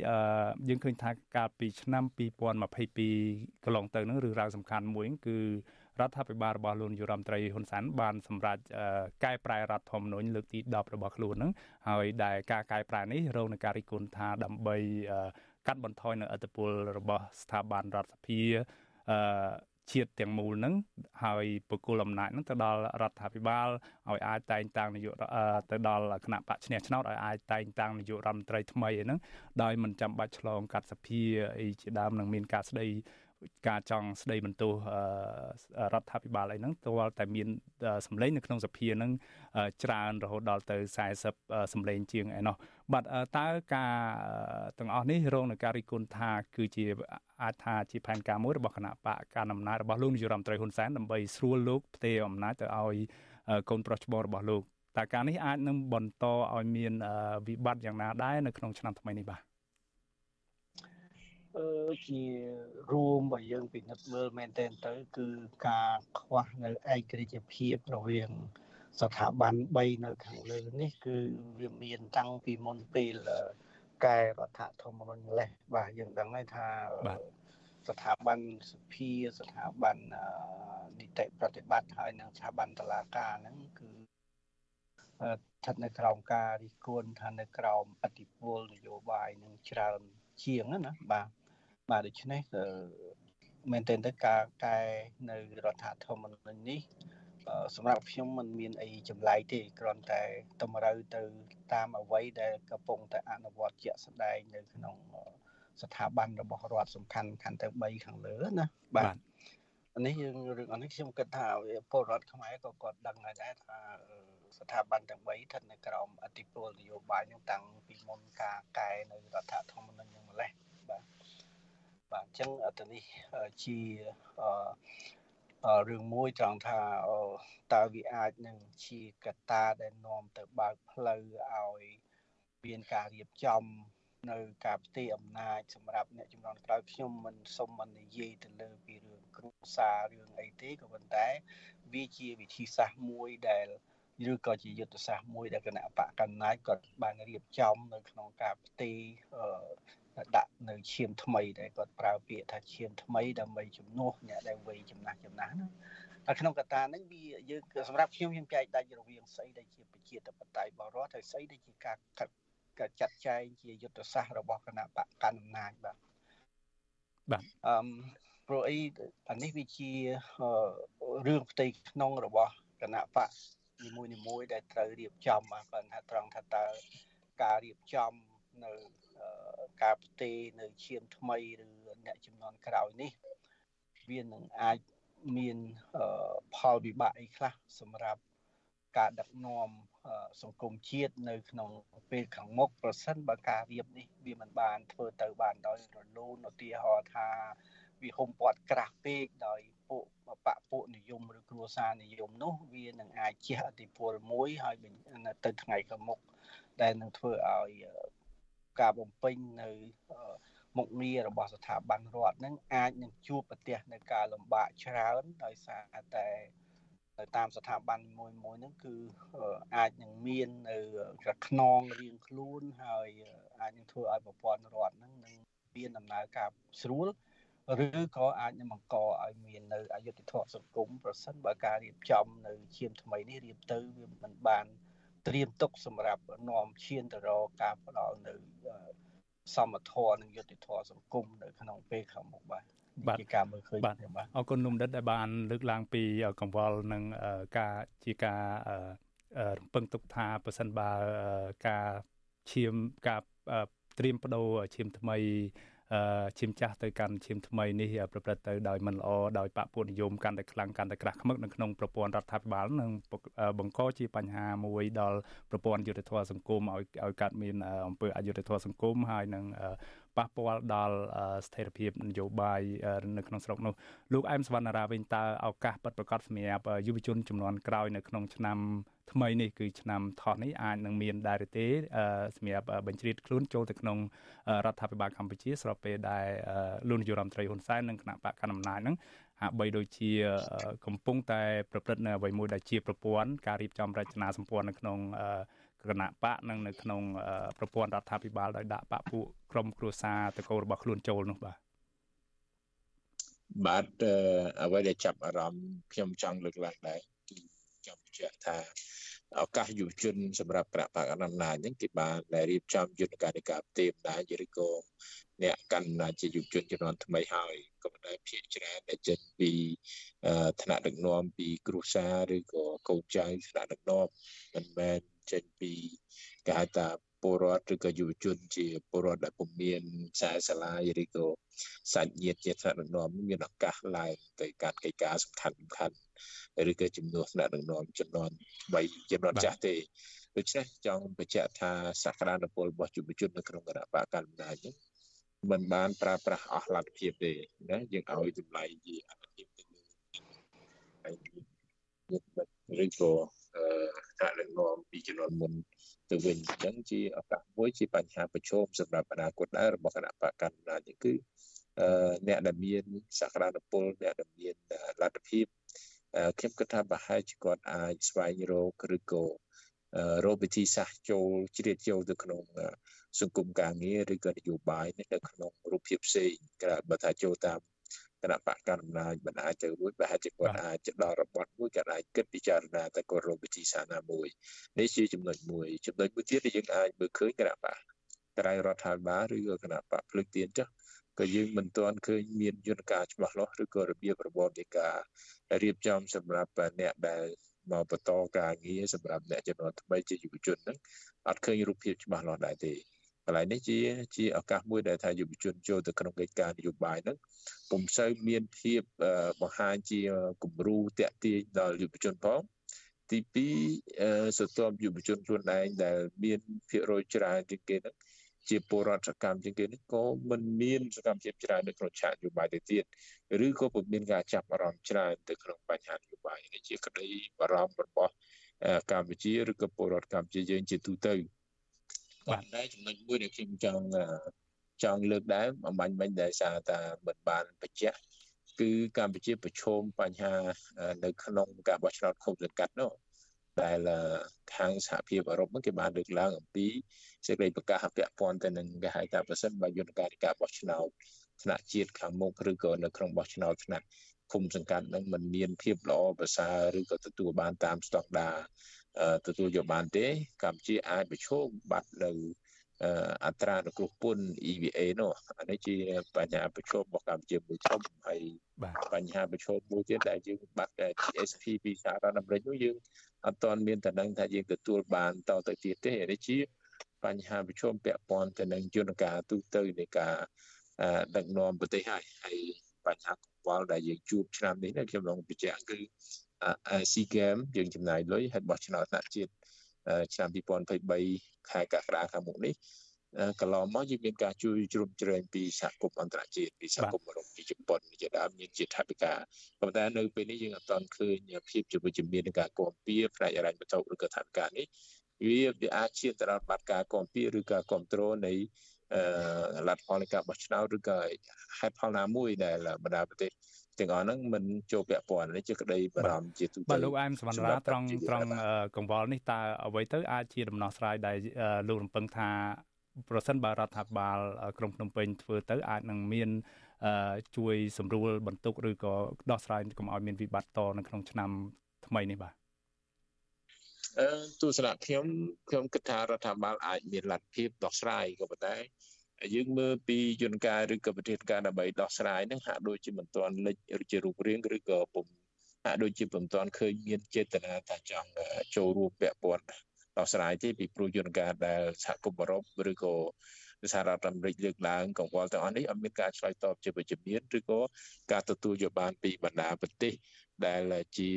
យើងឃើញថាកាលពីឆ្នាំ2022កន្លងទៅនឹងរឿងរ៉ាវសំខាន់មួយគឺរដ្ឋាភិបាលរបស់លោកនាយរដ្ឋមន្ត្រីហ៊ុនសែនបានសម្រេចកែប្រែរដ្ឋធម្មនុញ្ញលើកទី10របស់ខ្លួននឹងហើយដែលការកែប្រែនេះរងនឹងការរិះគន់ថាដើម្បី កាត់បន្ថយនៅអធិបុលរបស់ស្ថាប័នរដ្ឋសភាអឺជាតិទាំងមូលហ្នឹងហើយបកគលអំណាចហ្នឹងទៅដល់រដ្ឋាភិបាលឲ្យអាចតែងតាំងនាយកទៅដល់គណៈបកឈ្នះឆ្នោតឲ្យអាចតែងតាំងនាយករដ្ឋមន្ត្រីថ្មីហ្នឹងដោយមិនចាំបាច់ឆ្លងកាត់សភាអីជាដើមនឹងមានការស្ដី ការចង់ស្ដីបន្ទោសរដ្ឋាភិបាលអីហ្នឹងទាល់តែមានសម្លេងនៅក្នុងសភាហ្នឹងច្រើនរហូតដល់ទៅ40សម្លេងជាងឯណោះបាទតើការទាំងអស់នេះរងនឹងការរិះគន់ថា គឺជាអាចថាជាផែនការមួយរបស់គណៈបកការអំណាចរបស់លោកនាយរដ្ឋមន្ត្រីហ៊ុនសែនដើម្បីស្រួលលោកផ្ទេរអំណាចទៅឲ្យកូនប្រុសច្បងរបស់លោកតើការនេះអាចនឹងបន្តឲ្យមានវិបត្តិយ៉ាងណាដែរនៅក្នុងឆ្នាំថ្មីនេះបាទ អឺជារួមបើយើងពិនិត្យមើលមែនទែនទៅ គឺការខ្វះនៅឯករាជ្យភាពរវាងស្ថាប័ន3នៅខាងលើនេះគឺវាមានតាំងពីមុនពេលកែរដ្ឋធម្មនុញ្ញលេះបាទយើងដឹងហើយថាស្ថាប័នសភាស្ថាប័ននីតិប្រតិបត្តិហើយនិងស្ថាប័នតុលាការហ្នឹងគឺស្ថិតនៅក្រោមការរិះគន់ថានៅក្រោមអធិបុលនយោបាយនឹងច្រើនជាងណាបាទ បាទដូច្នេះមែនទែនទៅការកែនៅរដ្ឋធម្មនុញ្ញនេះសម្រាប់ខ្ញុំមិនមានអីចម្លែកទេគ្រាន់តែតម្រូវទៅតាមអ្វីដែលកំពុងតែអនុវត្តជាក់ស្ដែងនៅក្នុងស្ថាប័នរបស់រដ្ឋសំខាន់ខាន់ទៅ3ខាងលើណាបាទនេះយើងរឿងអនេះខ្ញុំគិតថាពលរដ្ឋខ្មែរក៏គាត់ដឹងហើយដែរថាស្ថាប័នទាំង3ស្ថិតនៅក្រោមអធិបុលនយោបាយនឹងតាំងពីមុនការកែនៅរដ្ឋធម្មនុញ្ញនឹងម្លេះបាទ បាទអញ្ចឹងទៅនេះជារឿងមួយត្រង់ថាតើវាអាចនឹងជាកត្តាដែលនាំទៅបើកផ្លូវឲ្យមានការរៀបចំនៅការផ្ទេរអំណាចសម្រាប់អ្នកជំនាន់ក្រោយខ្ញុំមិនសុំមិននិយាយទៅលើពីរឿងគ្រួសាររឿងអីទេក៏ប៉ុន្តែ វាជាវិធីសាស្ត្រមួយដែលឬក៏ជាយុទ្ធសាស្ត្រមួយដែលគណៈបកកណ្ណាយគាត់បានរៀបចំនៅក្នុងការផ្ទេរ ដាក់នៅឈាមថ្មីដែលគាត់ប្រើពាក្យថាឈាមថ្មីដើម្បីជំនួសអ្នកដែលវ័យចំណាស់ចំណាស់ណាតែក្នុងកត្តាហ្នឹងវាយើងសម្រាប់ខ្ញុំខ្ញុំចែកដាច់រវាងស្អីដែលជាប្រជាធិបតេយ្យបរដ្ឋហើយស្អីដែលជាការកាត់ការចាត់ចែងជាយុទ្ធសាស្ត្ររបស់គណៈបកកណ្ដាលអំណាចបាទបាទអឺព្រោះអីអានេះវាជារឿងផ្ទៃក្នុងរបស់គណៈបកនីមួយនីមួយដែលត្រូវរៀបចំបាទគាត់ថាត្រង់ថាតើការរៀបចំនៅ ការផ្ទេរនៅឈាមថ្មីឬអ្នកចំនួនក្រោយនេះ វានឹងអាចមានផលវិបាកអីខ្លះសម្រាប់ការដឹកនាំសង្គមជាតិនៅក្នុងពេលខាងមុខប្រសិនបើការរៀបនេះវាមិនបានធ្វើទៅបានដោយរលូនឧទាហរណ៍ថាវាហុំព័ទ្ធក្រាស់ពេកដោយពួកបពពួកនិយមឬគ្រួសារនិយមនោះវានឹងអាចជះឥទ្ធិពលមួយហើយទៅថ្ងៃខាងមុខដែលនឹងធ្វើឲ្យ ការបំពេញនៅមុខងាររបស់ស្ថាប័នរដ្ឋនឹងអាចនឹងជួបប្រទះនៅការលំបាកច្រើនដោយសារតែនៅតាមស្ថាប័នមួយមួយហ្នឹងគឺអាចនឹងមាននៅខ្នងរៀងខ្លួនហើយអាចនឹងធ្វើឲ្យប្រព័ន្ធរដ្ឋហ្នឹងនឹងមានដំណើរការស្រួលឬក៏អាចនឹងបង្កឲ្យមាននៅអយុត្តិធម៌សង្គមប្រសិនបើការរៀបចំនៅឈាមថ្មីនេះរៀបទៅវាមិនបាន ត្រៀមទុកសម្រាប់នាំឈានទៅរកការផ្ដល់នៅសមធម៌និងយុត្តិធម៌សង្គមនៅក្នុងពេលខាងមុខបាទបាទជាការមើលឃើញបាទអរគុណនុំដិតដែលបានលើកឡើងពីកង្វល់និងការជាការរំពឹងទុកថាប្រសិនបើការឈាមការត្រៀមបដូរឈាមថ្មី ឈាមចាស់ទៅកាន់ឈាមថ្មីនេះប្រព្រឹត្តទៅដោយមិនល្អដោយបពុនិយមកាន់តែខ្លាំងកាន់តែក្រាស់ខ្មឹកនៅក្នុងប្រព័ន្ធរដ្ឋាភិបាលនិងបង្កជាបញ្ហាមួយដល់ប្រព័ន្ធយុទ្ធធម៌សង្គមឲ្យឲ្យកើតមានអំពើអយុត្តិធម៌សង្គមហើយនឹង ប៉ះពាល់ដល់ស្ថិរភាពនយោបាយនៅក្នុងស្រុកនោះលោកអែមសវណ្ណារាវិញតើឱកាសពិតប្រាកដសម្រាប់យុវជនចំនួនក្រោយនៅក្នុងឆ្នាំថ្មីនេះគឺឆ្នាំថោះនេះអាចនឹងមានដែរទេសម្រាប់បញ្ជ្រាបខ្លួនចូលទៅក្នុងរដ្ឋាភិបាលកម្ពុជា ស្របពេលដែលលោកនាយករដ្ឋមន្ត្រីហ៊ុនសែននិងគណៈបកកណ្ដាលអំណាចហ្នឹងហាក់បីដូចជាកំពុងតែប្រព្រឹត្តនៅអ្វីមួយដែលជាប្រព័ន្ធការរៀបចំរចនាសម្ព័ន្ធនៅក្នុង គណៈបកនិងនៅក្នុងប្រព័ន្ធរដ្ឋាភិបាលដោយដាក់បកពួកក្រុមគ្រួសារតកូលរបស់ខ្លួនចូលនោះបាទបាទអ្វីដែលចាប់អារម្មណ៍ខ្ញុំចង់លើកឡើងដែរគឺចង់បញ្ជាក់ថាឱកាសយុវជនសម្រាប់ប្រាក់បាក់អំណាចហ្នឹងគេបានរៀបចំយន្តការនៃការផ្ទេរអំណាចឬក៏អ្នកកាន់អំណាចជាយុវជនជំនាន់ថ្មីហើយក៏ប៉ុន្តែភាគច្រើនដែលចេញពីឋានៈដឹកនាំពីគ្រួសារឬក៏កូនចៅឋានៈដឹកនាំមិនមែន ចេញពីគេហៅថាពលរដ្ឋឬក៏យុវជនជាពលរដ្ឋដែលពុំមានខ្សែសាលាឬក៏សាច់ញាតិជាថ្នាក់ដឹកនាំមានឱកាសឡើងទៅកាន់កិច្ចការសំខាន់សំខាន់ឬក៏ជំនួសថ្នាក់ដឹកនាំចំនួន3ចំនួនចាស់ទេដូច្នេះចង់បញ្ជាក់ថាសក្តានុពលរបស់យុវជននៅក្នុងគណៈបកកណ្ដាលនេះមិនបានប្រើប្រាស់អស់លទ្ធភាពទេណាយើងឲ្យតម្លៃជាអត្ថភាពទៅលើឬក៏ ថ្នាក់ដឹកនាំពីចំនួនមុនទៅវិញអញ្ចឹងជាឱកាសមួយជាបញ្ហាប្រឈមសម្រាប់អនាគតដែររបស់គណៈបកកណ្ដាលនេះគឺអ្នកដែលមានសក្តានុពលអ្នកដែលមានលទ្ធភាពខ្ញុំគិតថាប្រហែលជាគាត់អាចស្វែងរកឬក៏រកវិធីសាស្ត្រចូលជ្រៀតចូលទៅក្នុងសង្គមការងារឬក៏នយោបាយនៅក្នុងរូបភាពផ្សេងក្រៅបើថាចូលតាម គណៈបកកណ្ដាលអំណាចមិនអាចទៅរួចប្រហែលជាគាត់អាចដល់របត់មួយគាត់អាចគិតពិចារណាតែគាត់រកវិធីសាស្ត្រណាមួយនេះជាចំណុចមួយចំណុចមួយទៀតដែលយើងអាចមើលឃើញគណៈបកក្រៅរដ្ឋាភិបាលឬក៏គណៈបកភ្លើងទៀនចុះក៏យើងមិនទាន់ឃើញមានយន្តការច្បាស់លាស់ឬក៏របៀបរបបនៃការរៀបចំសម្រាប់អ្នកដែលមកបន្តការងារសម្រាប់អ្នកជំនាន់ថ្មីជាយុវជនហ្នឹងអត់ឃើញរូបភាពច្បាស់លាស់ដែរទេក ន្លែងនេះជាជាឱកាសមួយដែលថាយុវជនចូលទៅក្នុងកិច្ចការនយោបាយហ្នឹងពុំសូវមានភាពបង្ហាញជាគំរូតាក់ទាញដល់យុវជនផងទី2សន្តិយុវជនខ្លួនឯងដែលមានភាគរយច្រើនជាងគេហ្នឹងជាពលរដ្ឋសកម្មជាងគេនេះក៏មិនមានសកម្មភាពច្រើននៅក្នុងឆាកនយោបាយទៅទៀតឬក៏ពុំមានការចាប់អារម្មណ៍ច្រើនទៅក្នុងបញ្ហានយោបាយនេះជាក្តីបារម្ភរបស់កម្ពុជាឬក៏ពលរដ្ឋកម្ពុជាយើងជាទូទៅ បាទតែចំណុចមួយដែលខ្ញុំចង់ចង់លើកដែរអំបញ្ញមិញដែលសារថាមិនបានបញ្ជាក់គឺកម្ពុជាប្រឈមបញ្ហានៅក្នុងការបោះឆ្នោតឃុំសង្កាត់នោះដែលខាងសហភាពអឺរ៉ុបហ្នឹងគេបានលើកឡើងអំពីសេចក្តីប្រកាសពាក់ព័ន្ធទៅនឹងគេហៅថាប្រសិនបើយន្តការនៃការបោះឆ្នោតថ្នាក់ជាតិខាងមុខឬក៏នៅក្នុងបោះឆ្នោតថ្នាក់ឃុំសង្កាត់នឹងមិនមានភាពល្អប្រសើរឬក៏ទទួលបានតាមស្តង់ដារ ទទួលយកបានទេកម្ពុជាអាចប្រឈមបាត់នៅអត្រានុគ្រោះពន្ធ EVA នោះអានេះជាបញ្ហាប្រឈមរបស់កម្ពុជាមួយធំហើយបញ្ហាប្រឈមមួយទៀតដែលយើងបាត់ GSP ពីសហរដ្ឋអាមេរិកនោះយើងអត់ទាន់មានតំណែងថាយើងទទួលបានតទៅទៀតទេនេះជាបញ្ហាប្រឈមពាក់ព័ន្ធទៅនឹងយន្តការទូទៅនៃការដឹកនាំប្រទេសហើយហើយបញ្ហាកង្វល់ដែលយើងជួបឆ្នាំនេះខ្ញុំឡងបញ្ជាក់គឺ SEA Games យើងចំណាយលុយហើយបោះឆ្នោតថ្នាក់ជាតិឆ្នាំ2023ខែកក្កដាខាងមុខនេះកន្លងមកយើងមានការជួយជ្រោមជ្រែងពីសហគមន៍អន្តរជាតិពីសហគមន៍អឺរ៉ុបពីជប៉ុនជាដើមមានជាថវិកាប៉ុន្តែនៅពេលនេះយើងអត់ទាន់ឃើញភាពជាវិជ្ជមាននៃការគាំពៀផ្នែកអរិញវត្ថុឬក៏ថវិកានេះវាវាអាចឈានទៅដល់បាត់ការគាំពៀឬក៏គ្រប់គ្រងនៃអឺលទ្ធផលនៃការបោះឆ្នោតឬក៏ហេតុផលណាមួយដែលបណ្ដាប្រទេស ទាំងអស់ហ្នឹងមិនចូលពាក់ព័ន្ធនេះជាក្តីបារម្ភជាទូទៅបាទលោកអែមសវណ្ណរាត្រង់ត្រង់កង្វល់នេះតើអ្វីទៅអាចជាដំណោះស្រាយដែលលោករំពឹងថាប្រសិនបើរដ្ឋាភិបាលក្រុងភ្នំពេញធ្វើទៅអាចនឹងមានជួយសម្រួលបន្ទុកឬក៏ដោះស្រាយកុំឲ្យមានវិបត្តិតនៅក្នុងឆ្នាំថ្មីនេះបាទអឺទស្សនៈខ្ញុំខ្ញុំគិតថារដ្ឋាភិបាលអាចមានលទ្ធភាពដោះស្រាយក៏ប៉ុន្តែ យើងមើលពីយន្តការឬក៏ប្រតិការដើម្បីដោះស្រាយនឹងហាក់ដូចជាមិនទាន់លេចឬជារូបរាងឬក៏ពុំហាក់ដូចជាមិនទាន់ឃើញមានចេតនាថាចង់ចូលរួមពាក់ព័ន្ធដោះស្រាយទេពីព្រោះយន្តការដែលសហគមន៍អឺរ៉ុបឬក៏សហរដ្ឋអាមេរិកលើកឡើងកង្វល់ទាំងអស់នេះអត់មានការឆ្លើយតបជាវិជ្ជមានឬក៏ការទទួលយកបានពីបណ្ដាប្រទេសដែលជា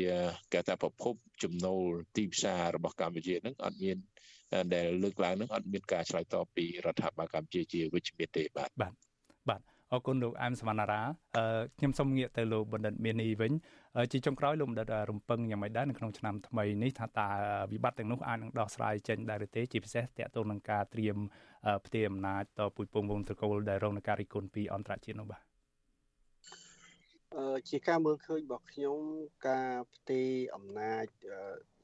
កតាប្រភពចំណូលទីផ្សាររបស់កម្ពុជានឹងអត់មាន ដែលលើកឡើងនឹងអត់មានការឆ្លើយតបពីរដ្ឋាភិបាលកម្ពុជាជាវិជ្ជមានទេបាទបាទបាទអរគុណលោកអែមសវណ្ណារាខ្ញុំសូមងាកទៅលោកបណ្ឌិតមាននីវិញជាចុងក្រោយលោកបណ្ឌិតរំពឹងយ៉ាងម៉េចដែរនៅក្នុងឆ្នាំថ្មីនេះថាតើវិបត្តិទាំងនោះអាចនឹងដោះស្រាយចេញដែរឬទេជាពិសេសតកតងនឹងការត្រៀមផ្ទេរអំណាចតពុយពងវងត្រកូលដែលរងនឹងការរិះគន់ពីអន្តរជាតិនោះបាទ ជាការមើលឃើញរបស់ខ្ញុំការផ្ទេរអំណាច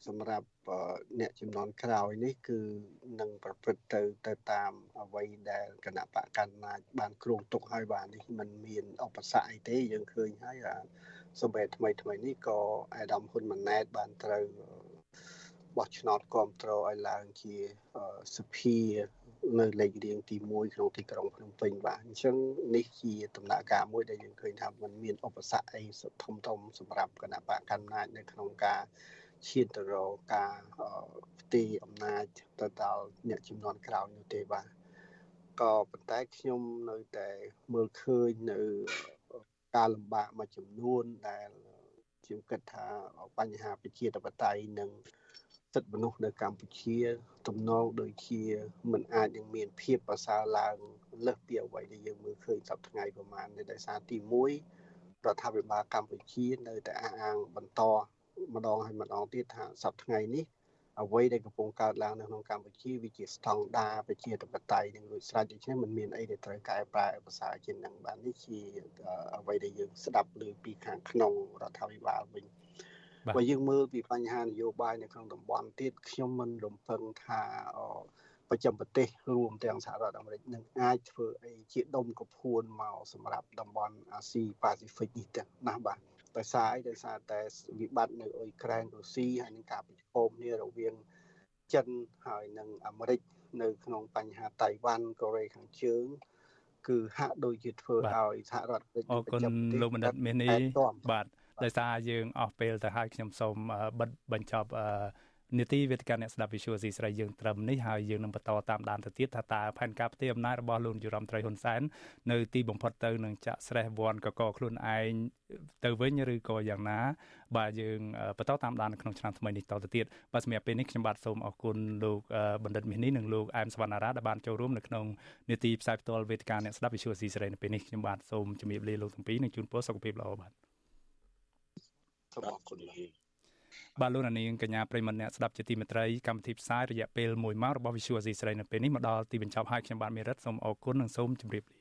សម្រាប់អ្នកចំនួនក្រោយនេះគឺនឹងប្រព្រឹត្តទៅទៅតាមអ្វីដែលគណៈបកកណ្ដាលបានគ្រោងទុកឲ្យបាននេះมันមានឧបសគ្គអីទេយើងឃើញហើយសម្រាប់ថ្មីថ្មីនេះក៏អាដាមហ៊ុនម៉ាណែតបានត្រូវបោះឆ្នោតគ្រប់គ្រងឲ្យឡើងជាសភា នៅលេខរៀងទី1ក្នុងទីក្រុងភ្នំពេញបាទអញ្ចឹងនេះជាដំណាក់កាលមួយដែលយើងឃើញថាมันមានឧបសគ្គអីធំធំសម្រាប់គណៈបកកណ្ដាលនៅក្នុងការឈានទៅរកការផ្ទេរអំណាចទៅដល់អ្នកចំនួនក្រោយនោះទេបាទក៏ប៉ុន្តែខ្ញុំនៅតែមើលឃើញនៅការលំបាកមួយចំនួនដែលខ្ញុំគិតថាបញ្ហាប្រជាធិបតេយ្យនិង សិទ្ធិមនុស្សនៅកម្ពុជាទំនងដូចជាមិនអាចនឹងមានភាពប្រសើរឡើងលើសពីអ្វីដែលយើងមើលឃើញសប្តាហ៍ថ្ងៃប្រហែលនៃដោយសារទី1រដ្ឋាភិបាលកម្ពុជានៅតែអះអាងបន្តម្ដងហើយម្ដងទៀតថាសប្តាហ៍ថ្ងៃនេះអ្វីដែលកំពុងកើតឡើងនៅក្នុងកម្ពុជាវាជាស្តង់ដារប្រជាធិបតេយ្យនឹងរួចស្រេចដូច្នេះมันមានអីដែលត្រូវកែប្រែភាសាជាងនឹងបាទនេះជាអ្វីដែលយើងស្ដាប់ឮពីខាងក្នុងរដ្ឋាភិបាលវិញ បើយើងមើលពីបញ្ហានយោបាយនៅក្នុងតំបន់ទៀតខ្ញុំមិនរំពឹងថាប្រចាំប្រទេសរួមទាំងសហរដ្ឋអាមេរិកនឹងអាចធ្វើអីជាដុំកភួនមកសម្រាប់តំបន់អាស៊ីប៉ាស៊ីហ្វិកនេះទេណាបាទដោយសារអីដោយសារតែវិបត្តិនៅអ៊ុយក្រែនរុស្ស៊ីហើយនឹងការប្រជុំគ្នារវាងចិនហើយនិងអាមេរិកនៅក្នុងបញ្ហាតៃវ៉ាន់កូរ៉េខាងជើងគឺហាក់ដូចជាធ្វើឲ្យសហរដ្ឋអាមេរិកអរគុណលោកបណ្ឌិតមាននេះបាទ ដោយសារយើងអស់ពេលទៅហើយខ្ញុំសូមបិទបញ្ចប់នីតិវេទិកាអ្នកស្ដាប់ Visual ស៊ីស្រីយើងត្រឹមនេះហើយយើងនឹងបន្តតាមដានទៅទៀតថាតើផែនការផ្ទៃអំណាចរបស់លោកនាយរដ្ឋមន្ត្រីហ៊ុនសែននៅទីបំផុតទៅនឹងចាក់ស្រេះវ័នកកខ្លួនឯងទៅវិញឬក៏យ៉ាងណា បាទយើងបន្តតាមដាននៅក្នុងឆ្នាំថ្មីនេះតទៅទៀតបាទសម្រាប់ពេលនេះខ្ញុំបាទសូមអរគុណលោកបណ្ឌិតមាសនេះនិងលោកអែមសវណ្ណារាដែលបានចូលរួមនៅក្នុងនេតិផ្សាយផ្ទាល់វេទិកាអ្នកស្ដាប់ Visual ស៊ីស្រីនៅពេលនេះខ្ញុំបាទសូមជម្រាបលាលោកទាំងពីរនិងជូនពរសុខភាពល្អបាទ សូមអរគុណលោកបាទលោកនាងកញ្ញាប្រិមត្តអ្នកស្ដាប់ជាទីមេត្រីកម្មវិធីផ្សាយរយៈពេល1ម៉ោងរបស់ Visual Asia ស្រីនៅពេលនេះមកដល់ទីបញ្ចប់ហើយខ្ញុំបាទមេរិតសូមអរគុណនិងសូមជម្រាបលា